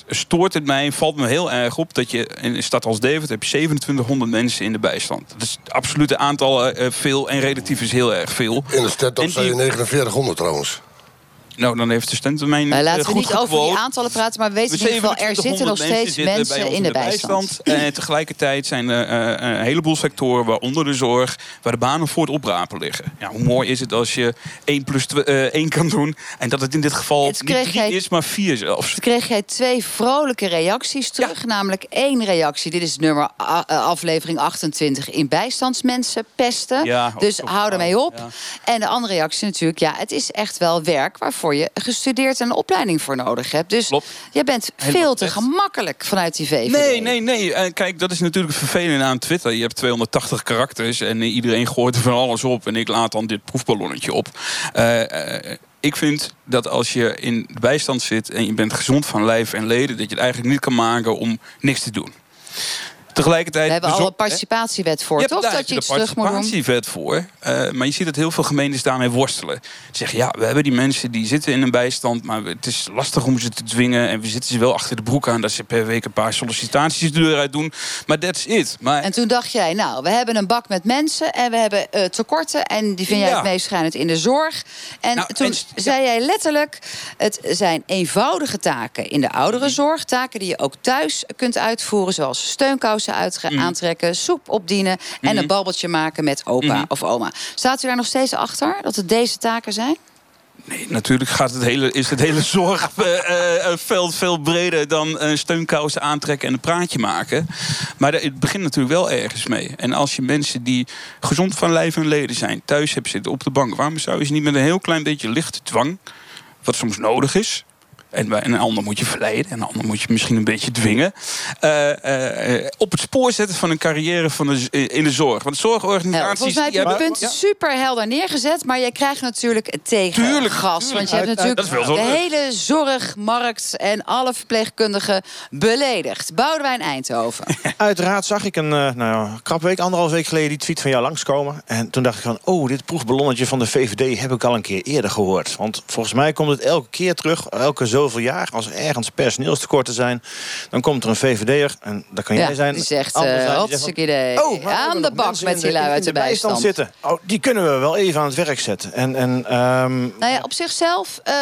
stoort het mij, valt me heel erg op... dat je in een stad als Deventer heb je 2700 mensen in de bijstand. Dat is het absolute aantal veel en relatief is heel erg veel. In de stand En zijn je die- 4900 trouwens. Nou, dan heeft de stentermijn eh, laten we goed niet over die aantallen praten... maar we weten in ieder geval, er zitten nog 2700 steeds mensen in de bijstand. En tegelijkertijd zijn er eh, een heleboel sectoren, waaronder de zorg, waar de banen voor het oprapen liggen. Ja, hoe mooi is het als je 1 plus 1 kan doen en dat het in dit geval Het niet kreeg 3 jij- is, maar 4 zelfs. Toen kreeg jij twee vrolijke reacties terug. Namelijk één reactie. Dit is nummer eh, aflevering 28 in bijstandsmensen pesten. Ja, dus hou ermee wel, op. En de andere reactie natuurlijk. Ja, het is echt wel werk waarvoor je gestudeerd en een opleiding voor nodig hebt. Dus Klopt. jij bent Helemaal veel te gemakkelijk vanuit die VVD. Nee, nee, nee. Eh, kijk, dat is natuurlijk het vervelende aan Twitter. Je hebt 280 karakters en eh, iedereen gooit er van alles op. En ik laat dan dit proefballonnetje op. Eh, ik vind dat als je in bijstand zit en je bent gezond van lijf en leden... dat je het eigenlijk niet kan maken om niks te doen. Tegelijkertijd... We hebben de al een participatiewet voor, toch? daar Dat je iets terug moet doen. participatiewet voor. Eh, maar je ziet dat heel veel gemeentes daarmee worstelen. Ze zeggen, ja, we hebben die mensen die zitten in een bijstand... maar het is lastig om ze te dwingen... en we zitten ze wel achter de broek aan... dat ze per week een paar sollicitaties de deur uit doen. Maar that's it. Maar En toen dacht jij, nou, we hebben een bak met mensen en we hebben eh, tekorten. En die vind jij Ja. het meest schijnend in de zorg. En Nou, toen en- zei jij letterlijk, het zijn eenvoudige taken in de ouderenzorg. Taken die je ook thuis kunt uitvoeren. Zoals steunkousen uitge- Mhm. aantrekken, soep opdienen... en een babbeltje maken met opa Mhm. of oma. Staat u daar nog steeds achter, dat het deze taken zijn? Nee, natuurlijk gaat het hele, is het hele zorgveld veel breder dan een steunkousen aantrekken en een praatje maken. Maar het begint natuurlijk wel ergens mee. En als je mensen die gezond van lijf en leden zijn, thuis hebt zitten op de bank, waarom zou je ze niet met een heel klein beetje lichte dwang, wat soms nodig is. En een ander moet je verleiden, en een ander moet je misschien een beetje dwingen. eh, eh, eh, op het spoor zetten van een carrière van de, in de zorg. Want zorgorganisaties. Volgens mij heb die je het punt super helder neergezet. Maar jij krijgt natuurlijk tegen Tuurlijk, gas. tuurlijk. Want je hebt natuurlijk de hele zorgmarkt en alle verpleegkundigen beledigd. Boudewijn Eindhoven. Uiteraard zag ik een uh, nou, ja, krap week, anderhalf week geleden... die tweet van jou langskomen. En toen dacht ik van, oh, dit proefballonnetje van de VVD... heb ik al een keer eerder gehoord. Want volgens mij komt het elke keer terug, elke zoveel jaar... als er ergens personeelstekorten zijn, dan komt er een VVD'er... en dat kan jij Ja, zijn. die zegt, hartstikke van, idee. Oh, Aan de bak met die lui in uit de bijstand. zitten. Oh, die kunnen we wel even aan het werk zetten. En, en, ehm, Nou ja, op zichzelf eh,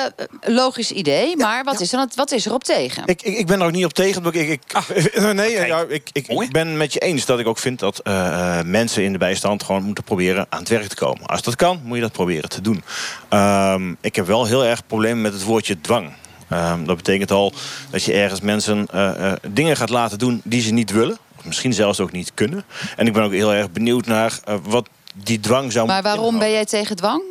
logisch idee. Maar wat, is er, dan- wat is er op tegen? Ik, ik, ik ben er ook niet op tegen. want Ik, ik, nee, ja, ik, ik, ik ben met je eens dat ik ook vind dat eh, eh, mensen in de bijstand gewoon moeten proberen aan het werk te komen. Als dat kan, moet je dat proberen te doen. Ehm, ik heb wel heel erg problemen met het woordje dwang. Ehm, dat betekent al dat je ergens mensen eh, eh, dingen gaat laten doen die ze niet willen. Of misschien zelfs ook niet kunnen. En ik ben ook heel erg benieuwd naar eh, wat die dwang zou Maar waarom ben jij tegen dwang?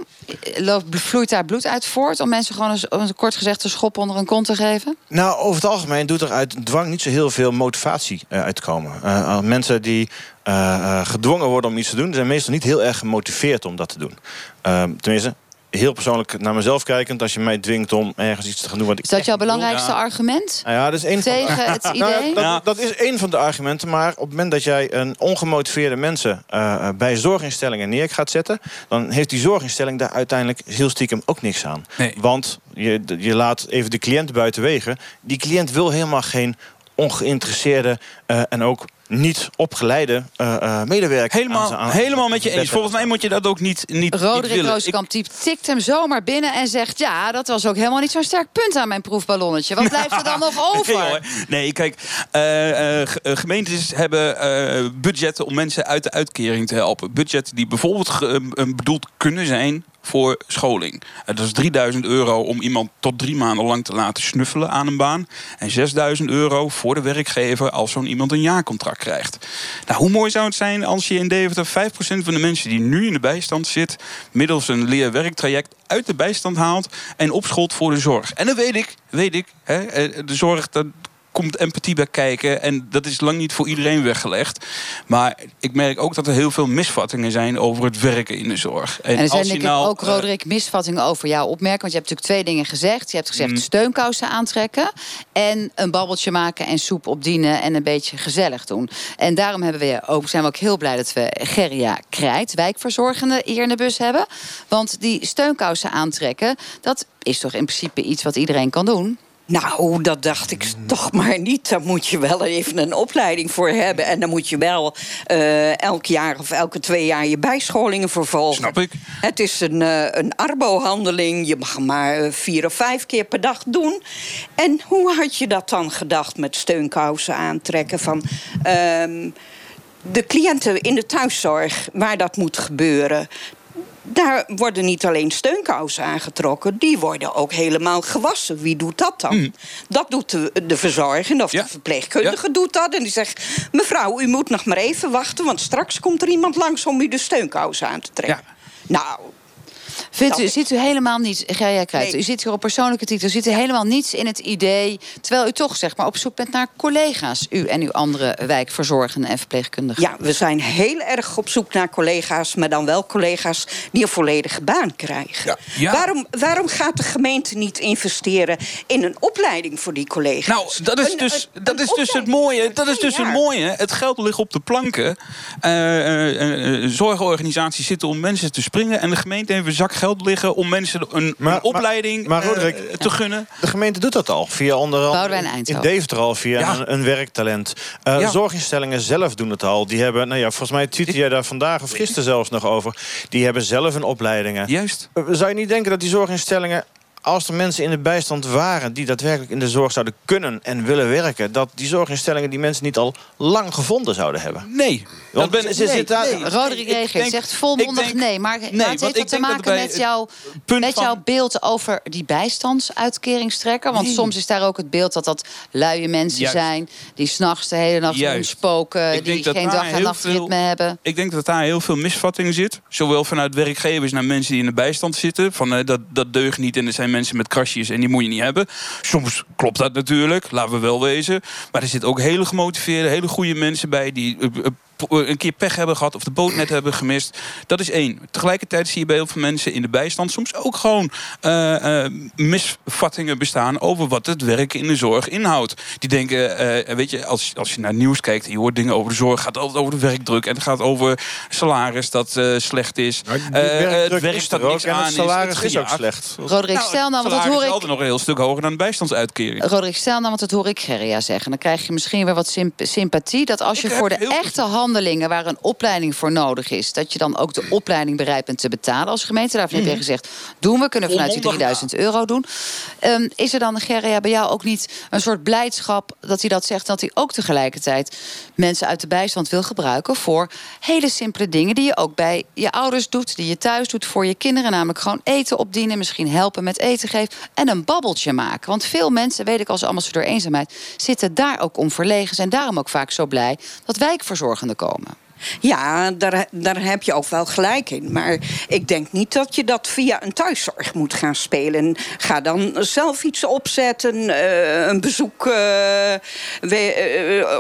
Vloeit daar bloed uit voort om mensen gewoon kort gezegd een schop onder een kont te geven? Nou, over het algemeen doet er uit dwang niet zo heel veel motivatie uitkomen. Mensen die gedwongen worden om iets te doen, zijn meestal niet heel erg gemotiveerd om dat te doen. Ehm, tenminste, heel persoonlijk naar mezelf kijkend, als je mij dwingt om ergens iets te gaan doen wat ik. Is dat jouw belangrijkste ja. argument? Nou ja, dat is één van de- Tegen het Nou ja, idee? dat, dat is één van de argumenten. Maar op het moment dat jij een ongemotiveerde mensen eh, eh, bij zorginstellingen neer gaat zetten, dan heeft die zorginstelling daar uiteindelijk heel stiekem ook niks aan. Want je, je laat even de cliënt buiten wegen. Die cliënt wil helemaal geen ongeïnteresseerde eh, en ook niet opgeleide eh, eh, medewerker. Helemaal, aan- aan- helemaal met je eens. Volgens mij moet je dat ook niet, niet, niet Roderick willen. Rooskamp tikt hem zomaar binnen en zegt... ja, dat was ook helemaal niet zo'n sterk punt aan mijn proefballonnetje. Wat blijft er dan nog over? Nee, kijk, eh, ge- gemeentes hebben eh, budgetten om mensen uit de uitkering te helpen. Budgetten die bijvoorbeeld ge- bedoeld kunnen zijn voor scholing. Dat is 3000 euro om iemand tot drie maanden lang te laten snuffelen aan een baan. En 6000 euro voor de werkgever als zo'n iemand een jaarcontract krijgt. Nou, hoe mooi zou het zijn als je in Deventer 5% van de mensen die nu in de bijstand zit, middels een leer-werktraject uit de bijstand haalt en opscholt voor de zorg. En dan weet ik, weet ik, hè, eh, de zorg, dat komt empathie bij kijken. En dat is lang niet voor iedereen weggelegd. Maar ik merk ook dat er heel veel misvattingen zijn over het werken in de zorg. En er als zijn je nou, ook, eh, Roderick, misvattingen over jouw opmerking. Want je hebt natuurlijk twee dingen gezegd. Je hebt gezegd Mm. steunkousen aantrekken... en een babbeltje maken en soep opdienen... en een beetje gezellig doen. En daarom hebben we ook, zijn we ook heel blij dat we Gerria Krijt... wijkverzorgende hier in de bus hebben. Want die steunkousen aantrekken... dat is toch in principe iets wat iedereen kan doen? Nou, dat dacht ik toch maar niet. Daar moet je wel even een opleiding voor hebben. En dan moet je wel eh, elk jaar of elke twee jaar je bijscholingen vervolgen. Snap ik. Het is een, eh, een arbo-handeling. Je mag hem maar eh, vier of vijf keer per dag doen. En hoe had je dat dan gedacht met steunkousen aantrekken? Van, ehm, de cliënten in de thuiszorg, waar dat moet gebeuren... Daar worden niet alleen steunkousen aangetrokken, die worden ook helemaal gewassen. Wie doet dat dan? Dat doet de, de verzorgende of de verpleegkundige doet dat. En die zegt: Mevrouw, u moet nog maar even wachten, want straks komt er iemand langs om u de steunkousen aan te trekken. Nou, Vindt u, ziet u helemaal niets, Gerja Nee. u zit hier op persoonlijke titel, ziet u helemaal niets in het idee, terwijl u toch zeg maar op zoek bent naar collega's, u en uw andere wijkverzorgenden en verpleegkundigen. Ja, we zijn heel erg op zoek naar collega's, maar dan wel collega's die een volledige baan krijgen. Ja. Ja. Waarom, waarom gaat de gemeente niet investeren in een opleiding voor die collega's? Nou, dat is dus, een- dat een is dus het mooie. Dat is dus het mooie. Het geld ligt op de planken. Eh, eh, eh, zorgorganisaties zitten om mensen te springen. En de gemeente heeft zak geld liggen om mensen een, Maar- een opleiding maar- maar eh, te gunnen. De gemeente doet dat al. Via onder andere in. Deventer al via Ja. een, een werktalent. Eh, Ja. Zorginstellingen zelf doen het al. Die hebben, nou ja, volgens mij tweette jij daar vandaag of gisteren zelfs nog over. Die hebben zelf een opleidingen. Juist. Eh, Zou je niet denken dat die zorginstellingen, als er mensen in de bijstand waren die daadwerkelijk in de zorg zouden kunnen en willen werken, dat die zorginstellingen die mensen niet al lang gevonden zouden hebben? Nee. Want ben- ze zit daar- nee. Roderick ik Regeert denk- zegt volmondig denk- nee. Maar, nee, maar het heeft dat te maken met, jouw, met van- jouw beeld over die bijstandsuitkeringstrekker. Want Nee. soms is daar ook het beeld dat dat luie mensen Juist. zijn... die s'nachts de hele nacht. Ik die geen dag- en nachtritme hebben. Ik denk dat daar heel veel misvatting zit. Zowel vanuit werkgevers naar mensen die in de bijstand zitten. Van eh, dat, dat deugt niet en er zijn mensen met krasjes en die moet je niet hebben. Soms klopt dat natuurlijk, laten we wel wezen. Maar er zitten ook hele gemotiveerde, hele goede mensen bij die. eh, eh, een keer pech hebben gehad of de boot net hebben gemist. Dat is één. Tegelijkertijd zie je bij heel veel mensen in de bijstand soms ook gewoon eh, eh, misvattingen bestaan over wat het werken in de zorg inhoudt. Die denken, eh, weet je, als, als je naar het nieuws kijkt en je hoort dingen over de zorg, gaat het altijd over de werkdruk en het gaat over salaris dat eh, slecht is. Eh, het werk is dat er ook niks en aan het salaris Het is ook slecht. Roderick, stel nou, want dat hoor is ik... altijd nog een heel stuk hoger dan de bijstandsuitkering. Roderick, stel nou, want dat hoor ik Gerria zeggen. Dan krijg je misschien weer wat symp- sympathie. Dat als je Ik voor de heb heel handelingen waar een opleiding voor nodig is, dat je dan ook de opleiding bereid bent te betalen als gemeente. Daarvan heb je gezegd, doen we, kunnen vanuit die Volmondig 3000 euro doen. Ehm, is er dan, Gerria, bij jou ook niet een soort blijdschap dat hij dat zegt, dat hij ook tegelijkertijd mensen uit de bijstand wil gebruiken voor hele simpele dingen die je ook bij je ouders doet, die je thuis doet voor je kinderen, namelijk gewoon eten opdienen, misschien helpen met eten geven en een babbeltje maken. Want veel mensen, weet ik als ambassadeur eenzaamheid, zitten daar ook om verlegen, zijn daarom ook vaak zo blij dat wijkverzorgenden komen. Ja, daar, daar heb je ook wel gelijk in. Maar ik denk niet dat je dat via een thuiszorg moet gaan spelen. Ga dan zelf iets opzetten. eh, een bezoek, eh, eh,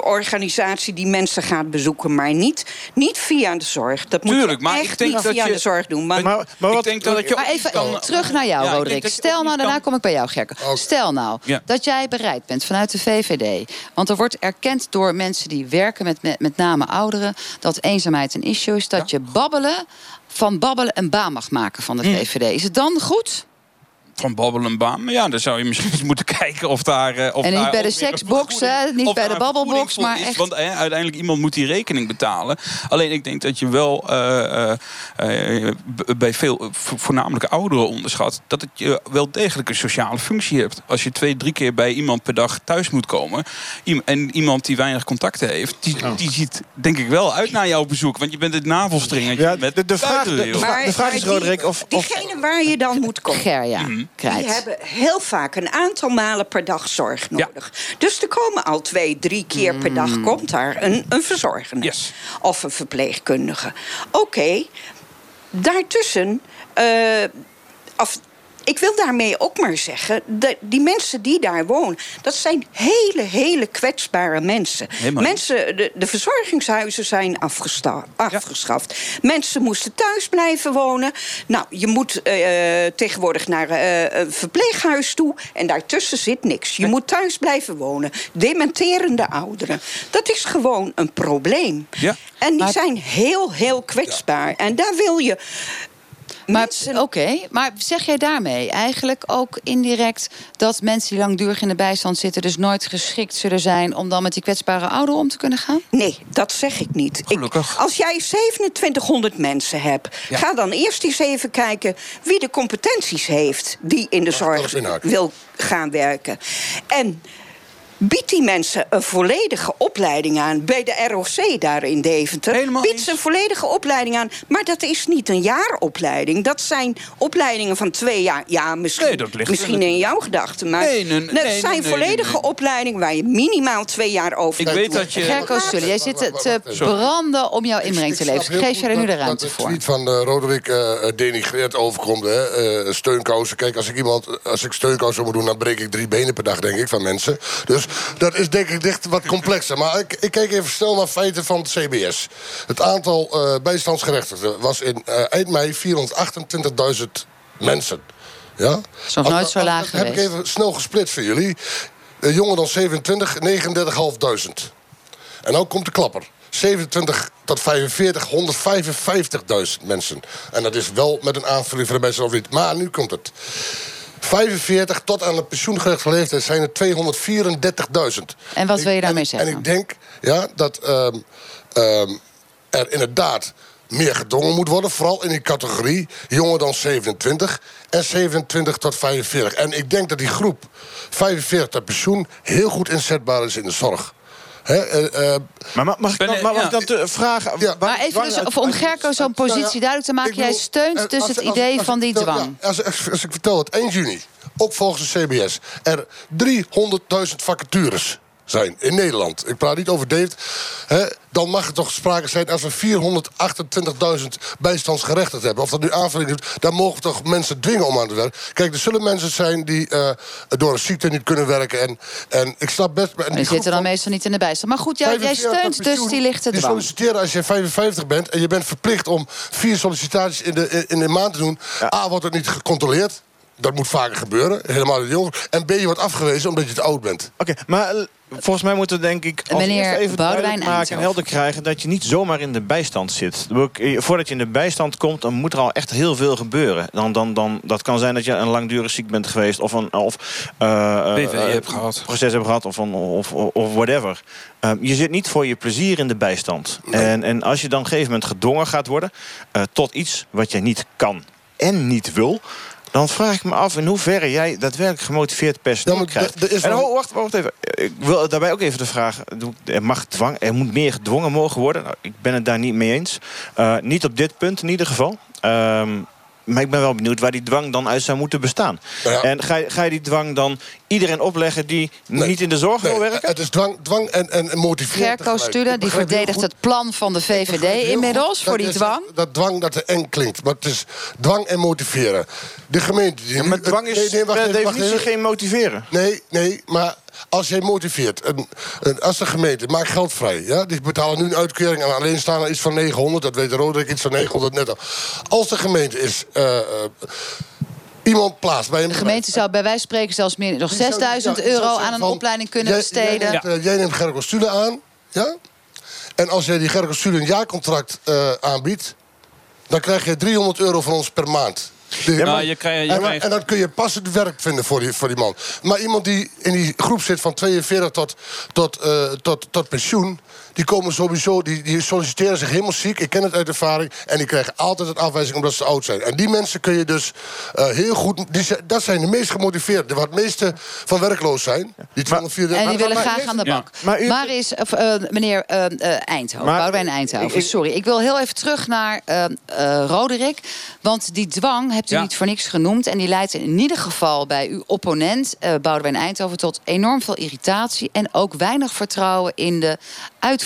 organisatie die mensen gaat bezoeken. Maar niet, niet via de zorg. Dat moet Tuurlijk, je maar echt ik denk niet dat via je- de zorg doen. Maar, Maar, maar wat, ik denk dat je Maar even kan- terug naar jou, Ja, Roderick. je Stel nou, daarna kan- kom ik bij jou, Gerke. Stel nou Ja. dat jij bereid bent vanuit de VVD. Want er wordt erkend door mensen die werken met met, met name ouderen... dat eenzaamheid een issue is. Dat je babbelen van babbelen een baan mag maken van de Hm. VVD. Is het dan goed? Van babbel en baan. Maar ja, dan zou je misschien eens moeten kijken of daar... eh, Of En niet daar bij de seksbox, hè, niet bij de babbelbox, maar is. echt- Want eh, uiteindelijk iemand moet die rekening betalen. Alleen ik denk dat je wel eh, eh, eh, bij veel, vo- voornamelijk ouderen onderschat... dat het je wel degelijk een sociale functie hebt. Als je twee, drie keer bij iemand per dag thuis moet komen... en iemand die weinig contacten heeft... die, die ziet denk ik wel uit naar jouw bezoek. Want je bent het navelstringetje Ja, met de- de vraag- de- joh. de- maar, vraag maar is, Roderick, of- of- Diegene waar je dan moet komen. Gerja, Mhm. Die hebben heel vaak een aantal malen per dag zorg Ja. nodig. Dus er komen al twee, drie keer per dag komt daar een, een verzorgende. Yes. Of een verpleegkundige. Oké, daartussen... eh, of, ik wil daarmee ook maar zeggen... Dat die mensen die daar wonen... dat zijn hele, hele kwetsbare mensen. Helemaal mensen de, de verzorgingshuizen zijn afgesta- afgeschaft. Mensen moesten thuis blijven wonen. Nou, je moet eh, tegenwoordig naar eh, een verpleeghuis toe... en daartussen zit niks. Je moet thuis blijven wonen. Dementerende ouderen. Dat is gewoon een probleem. Ja. En die Maar- zijn heel, heel kwetsbaar. En daar wil je... Maar mensen- oké, maar zeg jij daarmee eigenlijk ook indirect dat mensen die langdurig in de bijstand zitten, dus nooit geschikt zullen zijn om dan met die kwetsbare ouderen om te kunnen gaan? Nee, dat zeg ik niet. Ik- Gelukkig. als jij 2700 mensen hebt, Ja. ga dan eerst eens even kijken wie de competenties heeft die in de dat zorg wil gaan werken. En Bied die mensen een volledige opleiding aan. Bij de ROC daar in Deventer. Helemaal Bied eens. ze een volledige opleiding aan. Maar dat is niet een jaaropleiding. Dat zijn opleidingen van twee jaar. Ja, misschien, Nee, dat ligt- misschien in jouw gedachten. Maar Nee, nee, dat zijn nee, nee, volledige nee, nee. opleidingen waar je minimaal twee jaar over Ik weet dat je... Gerco Sully, jij zit te- Sorry. branden om jouw inbreng te leveren. Geef jij er nu de dat- ruimte dat voor? het van eh, Roderick eh, denigreerd overkomt. Hè? Eh, steunkousen. Kijk, als ik iemand, als ik steunkousen moet doen, dan breek ik drie benen per dag, denk ik, van mensen. Dus dat is denk ik dicht wat complexer. Maar ik, ik kijk even snel naar feiten van het CBS. Het aantal eh, bijstandsgerechtigden was in eh, eind mei 428.000 mensen. Ja? is nog nooit zo laag Heb ik geweest. even snel gesplit voor jullie. Eh, jonger dan 27, 39.500. En nou komt de klapper. 27 tot 45, 155.000 mensen. En dat is wel met een aanvulling van de mensen of niet. Maar nu komt het. 45 tot aan de pensioengerechtigde leeftijd zijn er 234.000. En wat wil je daarmee en, zeggen? En ik denk ja, dat ehm, ehm, er inderdaad meer gedwongen moet worden. Vooral in die categorie jonger dan 27 en 27 tot 45. En ik denk dat die groep 45 tot pensioen heel goed inzetbaar is in de zorg. Hè, eh, eh, Maar ma- mag ik dan, maar mag ja. ik dan te vragen... Ja. waar Maar even dus, of om Gerco zo'n positie Nou ja, duidelijk te maken. Jij steunt eh, dus als- het als- idee als van die vertel- dwang. ja, als, als, als ik vertel dat 1 juni, ook volgens de CBS, er 300.000 vacatures zijn in Nederland. Ik praat niet over Dave. Hè, dan mag er toch sprake zijn als we 428.000 bijstandsgerechtigd hebben. Of dat nu aanvulling is, dan mogen we toch mensen dwingen om aan te werken. Kijk, er zullen mensen zijn die eh, door een ziekte niet kunnen werken. En, en ik snap best... En die zitten dan van- meestal niet in de bijstand. Maar goed, jij, jij 45 steunt dus die lichte Die dwang. solliciteren als je 55 bent en je bent verplicht om vier sollicitaties in de, in de maand te doen. A, wordt het niet gecontroleerd. Dat moet vaker gebeuren, helemaal de jonger. En B, je wordt afgewezen omdat je te oud bent. Oké, maar volgens mij moeten we denk ik als Meneer even Boudewijn duidelijk maken en helder krijgen dat je niet zomaar in de bijstand zit. Eh, Voordat je in de bijstand komt, dan moet er al echt heel veel gebeuren. Dan, dan, dan, dat kan zijn dat je een langdurig ziek bent geweest of een of, eh, eh, BV hebt gehad. proces hebt gehad of, een, of, of, of whatever. Je zit niet voor je plezier in de bijstand. En, en als je dan op een gegeven moment gedwongen gaat worden eh, tot iets wat je niet kan en niet wil. Dan vraag ik me af in hoeverre jij daadwerkelijk gemotiveerd personeel Ja, krijgt. en ho, wacht, wacht even. Ik wil daarbij ook even de vraag. Er, mag dwang, er moet meer gedwongen mogen worden. Nou, ik ben het daar niet mee eens. Eh, niet op dit punt in ieder geval. Ehm, maar ik ben wel benieuwd waar die dwang dan uit zou moeten bestaan. Nou ja. En ga, je- ga je die dwang dan iedereen opleggen die Nee. niet in de zorg wil Nee, werken? Het is dwang, dwang en, en, en motiveren Gerco. Stulen, die verdedigt het plan van de VVD inmiddels voor die is- dwang. Dat dwang dat er eng klinkt. Maar het is dwang en motiveren. De gemeente... Die Ja, maar dwang is Nee, per definitie geen motiveren. Nee, nee, maar als jij motiveert, een, een, als de gemeente maakt geld vrij, ja, die betalen nu een uitkering aan alleenstaande iets van 900, dat weet Roderick iets van 900 net al. Als de gemeente is eh, eh, iemand plaatst bij een De gemeente zou bij wijze van spreken zelfs meer, nog Die zou- 6000 ja, die zou euro aan een opleiding kunnen besteden. Jij neemt, eh, jij neemt Gerco Stule aan, ja? En als jij die Gerco Stule een jaarcontract aanbiedt, dan krijg je 300 euro van ons per maand. Nou, je krijgt- je en, dan- krijgt- en dan kun je passend werk vinden voor die, voor die man. Maar iemand die in die groep zit van 42 tot, tot, eh, tot, tot pensioen... die komen sowieso, die, die solliciteren zich helemaal ziek. Ik ken het uit ervaring. En die krijgen altijd een afwijzing omdat ze oud zijn. En die mensen kun je dus eh, heel goed... Die, zijn- dat zijn de meest gemotiveerden. Waar het meeste van werkloos zijn. Die 234 En die willen graag aan de Ja. bak. Maar u- of, eh, meneer eh, eh, Eindhoven, Maar- Boudewijn Eindhoven, ik- sorry. Ik wil heel even terug naar eh, eh, Roderick. Want die dwang hebt u Ja. niet voor niks genoemd. En die leidt in ieder geval bij uw opponent, eh Boudewijn Eindhoven... tot enorm veel irritatie en ook weinig vertrouwen... in de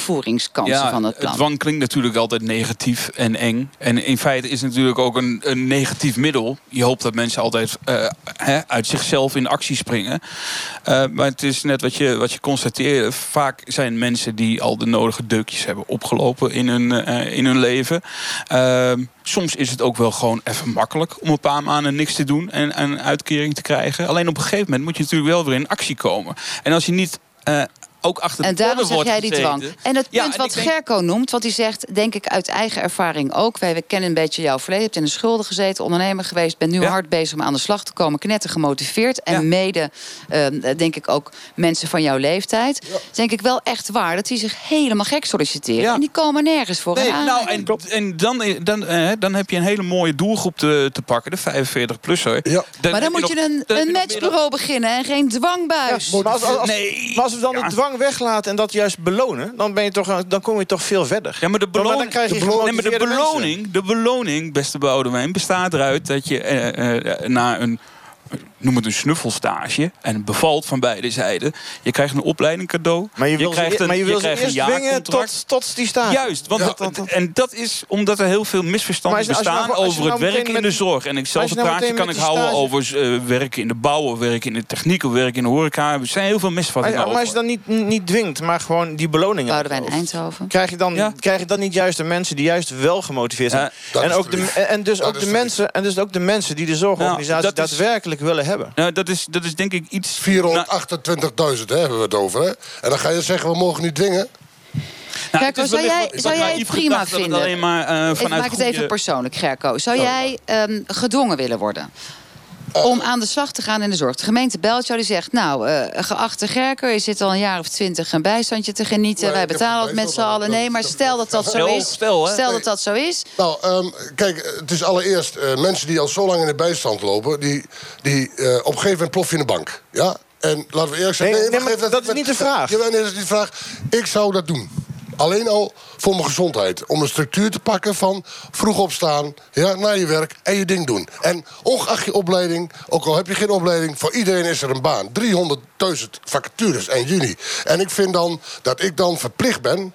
uitvoeringskansen van het plan. dwang klinkt natuurlijk altijd negatief en eng. En in feite is het natuurlijk ook een, een negatief middel. Je hoopt dat mensen altijd eh, hè, uit zichzelf in actie springen. Eh, maar het is net wat je, wat je constateert. Vaak zijn mensen die al de nodige deukjes hebben opgelopen in hun, eh, in hun leven. Ehm, soms is het ook wel gewoon even makkelijk om een paar maanden niks te doen en en een uitkering te krijgen. Alleen op een gegeven moment moet je natuurlijk wel weer in actie komen. En als je niet. eh, ook achter En de daarom zeg jij die dwang. En het Ja, punt en wat denk- Gerco noemt, wat hij zegt, denk ik uit eigen ervaring ook. Wij we kennen een beetje jouw verleden. Je hebt in de schulden gezeten, ondernemer geweest. Bent nu Ja. hard bezig om aan de slag te komen. Knetter gemotiveerd. En Ja. mede, eh, denk ik ook, mensen van jouw leeftijd. Denk ik wel echt waar dat die zich helemaal gek solliciteren. Ja. En die komen nergens voor. Nee, nou, en, en dan, dan, eh, dan heb je een hele mooie doelgroep te, te pakken, de 45-plusser. Ja. maar dan moet je een, een matchbureau beginnen en geen dwangbuis. Maar als, als, als- Nee. maar als we dan Ja. de dwang weglaten en dat juist belonen, dan, ben je toch, dan kom je toch veel verder. Ja, maar de dan beloning, krijg je de beloning, nee, maar de beloning, de bestaat eruit dat je eh, eh, na een noem het een snuffelstage en het bevalt van beide zijden. Je krijgt een opleiding cadeau. Maar je wil, krijgt ze, een, maar je wil ze krijgt eerst een dwingen jaarcontract. tot, tot die staan. Juist, want Ja. dat- en dat is omdat er heel veel misverstanden Maar als je- als je bestaan nou- je over het nou werk meteen in de zorg. En ik als zelf je een nou praatje kan ik houden stage- over eh, werken in de bouw, of werken in de techniek, of werken in de horeca. Er zijn heel veel Maar, misvattingen maar als je over. dan niet, niet dwingt, maar gewoon die beloningen Boudewijn Eindhoven. Krijg je, dan, Ja. krijg je dan niet juist de mensen die juist wel gemotiveerd zijn? Ja, en, ook de en dus ook de mensen, en dus ook de mensen die de zorgorganisatie daadwerkelijk willen hebben. Nou, dat, is, dat is denk ik iets... 428.000 hè, hebben we het over. Hè? En dan ga je zeggen, we mogen niet dwingen. Nou, Gerco, het is zou jij- wat- zou jij het prima het vinden? maar, eh, Ik maak het even persoonlijk, Gerco. Zou jij ehm, gedwongen willen worden? Om aan de slag te gaan in de zorg. De gemeente belt jou, die zegt... nou, eh, geachte Gerco, je zit al een jaar of twintig een bijstandje te genieten. Nee, Wij betalen het met z'n allen. Nee, maar stel dat dat zo is. stel, dat dat zo is. Nou, ehm, kijk, het is allereerst eh, mensen die al zo lang in de bijstand lopen... die, die eh, op een gegeven moment plof je in de bank. Ja? En laten we eerlijk zijn... Nee, maar dat is niet de vraag. Ja, nee, dat is niet de vraag. Ik zou dat doen. Alleen al voor mijn gezondheid. Om een structuur te pakken van vroeg opstaan, ja, naar je werk en je ding doen. En ongeacht je opleiding, ook al heb je geen opleiding... voor iedereen is er een baan. 300.000 vacatures in juni. En ik vind dan dat ik dan verplicht ben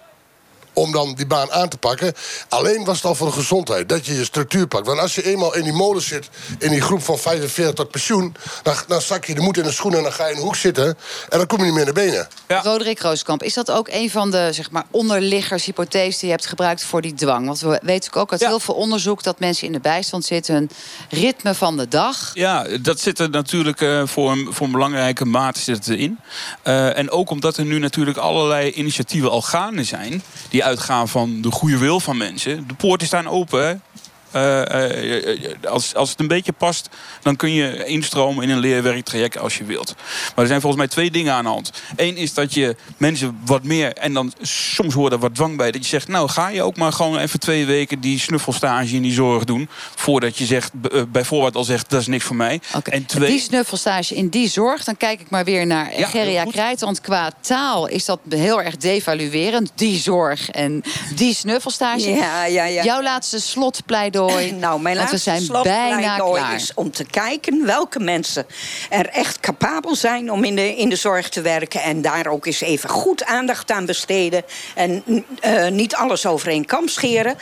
om dan die baan aan te pakken. Alleen was het al voor de gezondheid, dat je je structuur pakt. Want als je eenmaal in die molen zit, in die groep van 45 tot pensioen... dan, dan zak je de moed in de schoenen en dan ga je in een hoek zitten... en dan kom je niet meer naar benen. Ja. Roderick Rooskamp, is dat ook een van de zeg maar, onderliggers, hypotheses die je hebt gebruikt voor die dwang? Want we weten ook uit Ja. heel veel onderzoek dat mensen in de bijstand zitten, hun ritme van de dag. Ja, dat zit er natuurlijk eh, voor, een, voor een belangrijke mate zit erin. Eh, en ook omdat er nu natuurlijk allerlei initiatieven al gaande zijn... die uitgaan van de goede wil van mensen. De poorten staan open. Eh, eh, als, als het een beetje past, dan kun je instromen in een leerwerktraject als je wilt. Maar er zijn volgens mij twee dingen aan de hand. Eén is dat je mensen wat meer, en dan soms hoort er wat dwang bij, dat je zegt, nou ga je ook maar gewoon even twee weken die snuffelstage in die zorg doen. Voordat je zegt, eh, bijvoorbeeld al zegt, dat is niks voor mij. En twee, Die snuffelstage in die zorg, dan kijk ik maar weer naar Ja. Krijt. Want qua taal is dat heel erg devaluerend. Die zorg en die snuffelstage. Ja, ja, ja. Jouw laatste slotpleidooi. Nou, mijn want we laatste zijn bijna klaar. is om te kijken welke mensen er echt capabel zijn om in de, in de zorg te werken. En daar ook eens even goed aandacht aan besteden. En eh, niet alles over één kam scheren.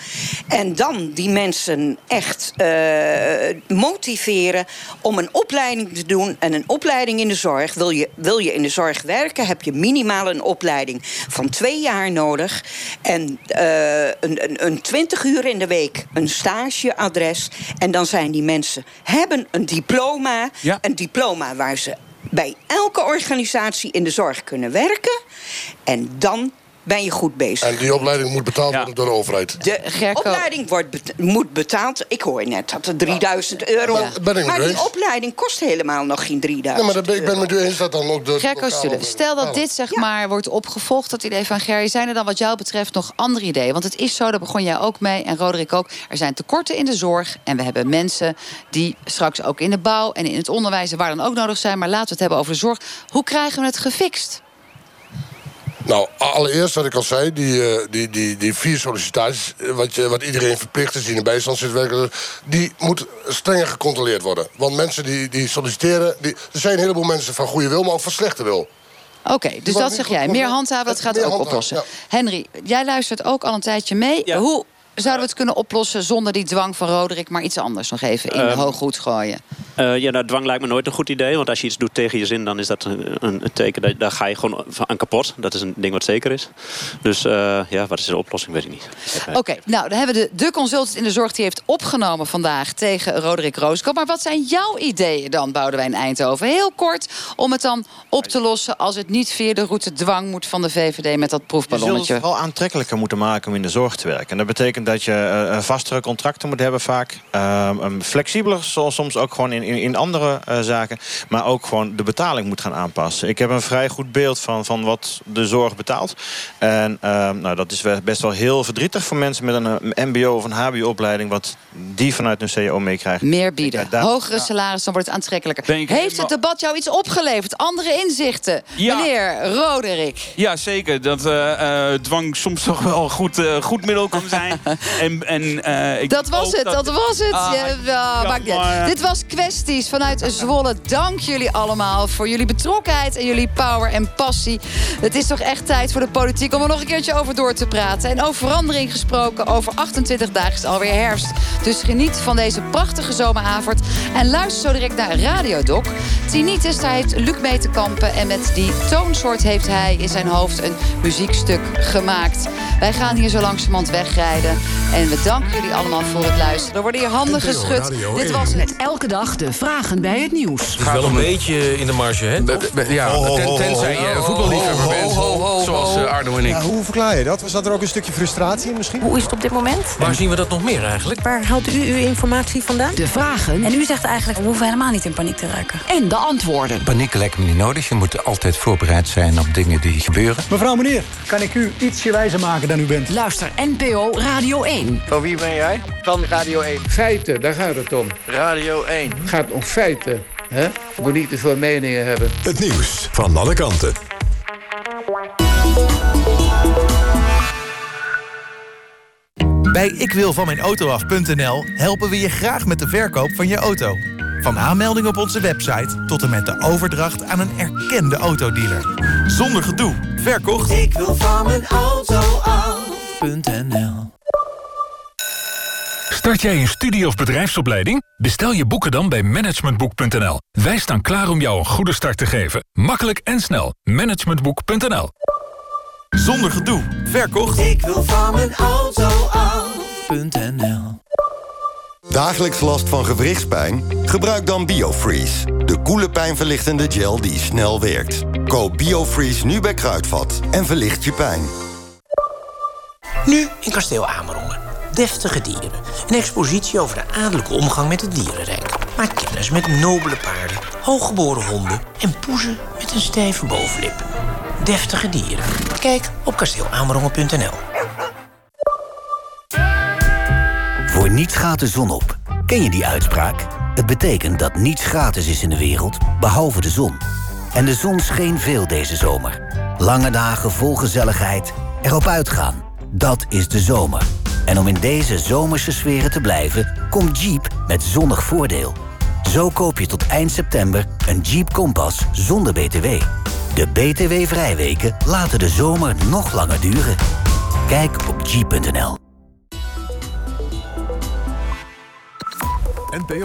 En dan die mensen echt eh, motiveren om een opleiding te doen. En een opleiding in de zorg. Wil je, wil je in de zorg werken, heb je minimaal een opleiding van twee jaar nodig. En eh, een, een, een 20 uur in de week, een stageadres. En dan zijn die mensen, hebben een diploma. Ja. Een diploma waar ze bij elke organisatie in de zorg kunnen werken. En dan ben je goed bezig. En die opleiding moet betaald Ja. worden door de overheid. De opleiding wordt bet- moet betaald. Ik hoor net dat het 3000 euro. Ja. Ben ik maar die eens. opleiding kost helemaal nog geen 3000 Ja, maar ben, ik ben euro. met u eens dat dan ook de. Overheid stel dat dit zeg Ja. maar wordt opgevolgd, dat idee van Gerry, zijn er dan wat jou betreft nog andere ideeën? Want het is zo, daar begon jij ook mee en Roderick ook. Er zijn tekorten in de zorg en we hebben mensen die straks ook in de bouw en in het onderwijs en waar dan ook nodig zijn. Maar laten we het hebben over de zorg. Hoe krijgen we het gefixt? Nou, allereerst wat ik al zei, die, eh, die, die, die vier sollicitaties, eh, wat, je, wat iedereen verplicht is die in de bijstand zit werken, die moet strenger gecontroleerd worden. Want mensen die, die solliciteren, die, er zijn een heleboel mensen van goede wil, maar ook van slechte wil. Oké, dus dat zeg jij. Meer handhaven, dat gaat ook handhaven, oplossen. Henry, jij luistert ook al een tijdje mee. Ja. Hoe zouden we het kunnen oplossen zonder die dwang van Roderick, maar iets anders nog even in de hooggoed gooien? Eh, ja, nou, dwang lijkt me nooit een goed idee. Want als je iets doet tegen je zin, dan is dat een, een, teken. Dat, daar ga je gewoon aan kapot. Dat is een ding wat zeker is. Dus eh, ja, wat is de oplossing, weet ik niet. Oké, nou dan hebben we de, de consultant in de zorg die heeft opgenomen vandaag tegen Roderick Rooskamp. Maar wat zijn jouw ideeën dan, Boudewijn Eindhoven? Heel kort om het dan op te lossen als het niet via de route dwang moet van de VVD met dat Je zult het proefballonnetje. vooral aantrekkelijker moeten maken om in de zorg te werken. En dat betekent dat je eh, vastere contracten moet hebben vaak. Ehm, um, flexibeler, zoals soms ook gewoon in, in, in andere eh, zaken. Maar ook gewoon de betaling moet gaan aanpassen. Ik heb een vrij goed beeld van, van wat de zorg betaalt. En ehm, nou, dat is wel- best wel heel verdrietig voor mensen met een mbo of een hbo-opleiding... wat die vanuit hun cao meekrijgen. Meer bieden, Ja, daar- hogere salaris, dan wordt het aantrekkelijker. Heeft het debat jou iets opgeleverd? Andere inzichten? Ja. Meneer Roderick. Ja, zeker. Dat eh, eh, dwang soms toch wel een goed, eh, goed middel kan zijn. en, en, eh, ik Dat was het, dat was het. Ah, Ja, ja, maakt niet uit. jammer. Dit was Kwesties vanuit Zwolle. Dank jullie allemaal voor jullie betrokkenheid en jullie power en passie. Het is toch echt tijd voor de politiek om er nog een keertje over door te praten. En over verandering gesproken, over 28 dagen is alweer herfst. Dus geniet van deze prachtige zomeravond. En luister zo direct naar Radio Doc. Tinnitus, daar heeft Luc mee te kampen. En met die toonsoort heeft hij in zijn hoofd een muziekstuk gemaakt. Wij gaan hier zo langzamerhand wegrijden. En we danken jullie allemaal voor het luisteren. Er worden hier handen NPO geschud. Radio Dit 1. was het. Met elke dag de vragen bij het nieuws. Het is wel een beetje in de marge, hè? Ja, ten- tenzij je een voetballiefhebber bent. Zoals Arno en ik. hoe verklaar je dat? Was dat er ook een stukje frustratie in misschien? Hoe is het op dit moment? Waar zien we dat nog meer eigenlijk? Waar haalt u uw informatie vandaan? De vragen En u zegt eigenlijk, we hoeven helemaal niet in paniek te raken. en de antwoorden. Paniek lijkt me niet nodig. Je moet altijd voorbereid zijn op dingen die gebeuren. Mevrouw, meneer, kan ik u ietsje wijzer maken dan u bent? Luister NPO Radio 1. Van wie ben jij? Van Radio 1. Feiten, daar gaat het om. Radio 1. Het gaat om feiten. Hè? Je moet niet te veel meningen hebben. Het nieuws van alle kanten. Bij ikwilvanmijnauto.nl helpen we je graag met de verkoop van je auto. Van aanmelding op onze website tot en met de overdracht aan een erkende autodealer. Zonder gedoe. Verkocht? Ik wil van mijn auto af.nl Start jij een studie- of bedrijfsopleiding? Bestel je boeken dan bij managementboek.nl. Wij staan klaar om jou een goede start te geven. Makkelijk en snel. Managementboek.nl Zonder gedoe. Verkocht? Ik wil van mijn auto af.nl Dagelijks last van gewrichtspijn? Gebruik dan Biofreeze. De koele pijnverlichtende gel die snel werkt. Koop Biofreeze nu bij Kruidvat en verlicht je pijn. Nu in Kasteel Amerongen. Deftige dieren. Een expositie over de adellijke omgang met het dierenrijk. Maak kennis met nobele paarden, hooggeboren honden... en poezen met een stijve bovenlip. Deftige dieren. Kijk op kasteelamerongen.nl. Voor niets gaat de zon op. Ken je die uitspraak? Het betekent dat niets gratis is in de wereld, behalve de zon. En de zon scheen veel deze zomer. Lange dagen vol gezelligheid, erop uitgaan. Dat is de zomer. En om in deze zomerse sferen te blijven, komt Jeep met zonnig voordeel. Zo koop je tot eind september een Jeep Compass zonder BTW. De BTW-vrijweken laten de zomer nog langer duren. Kijk op jeep.nl.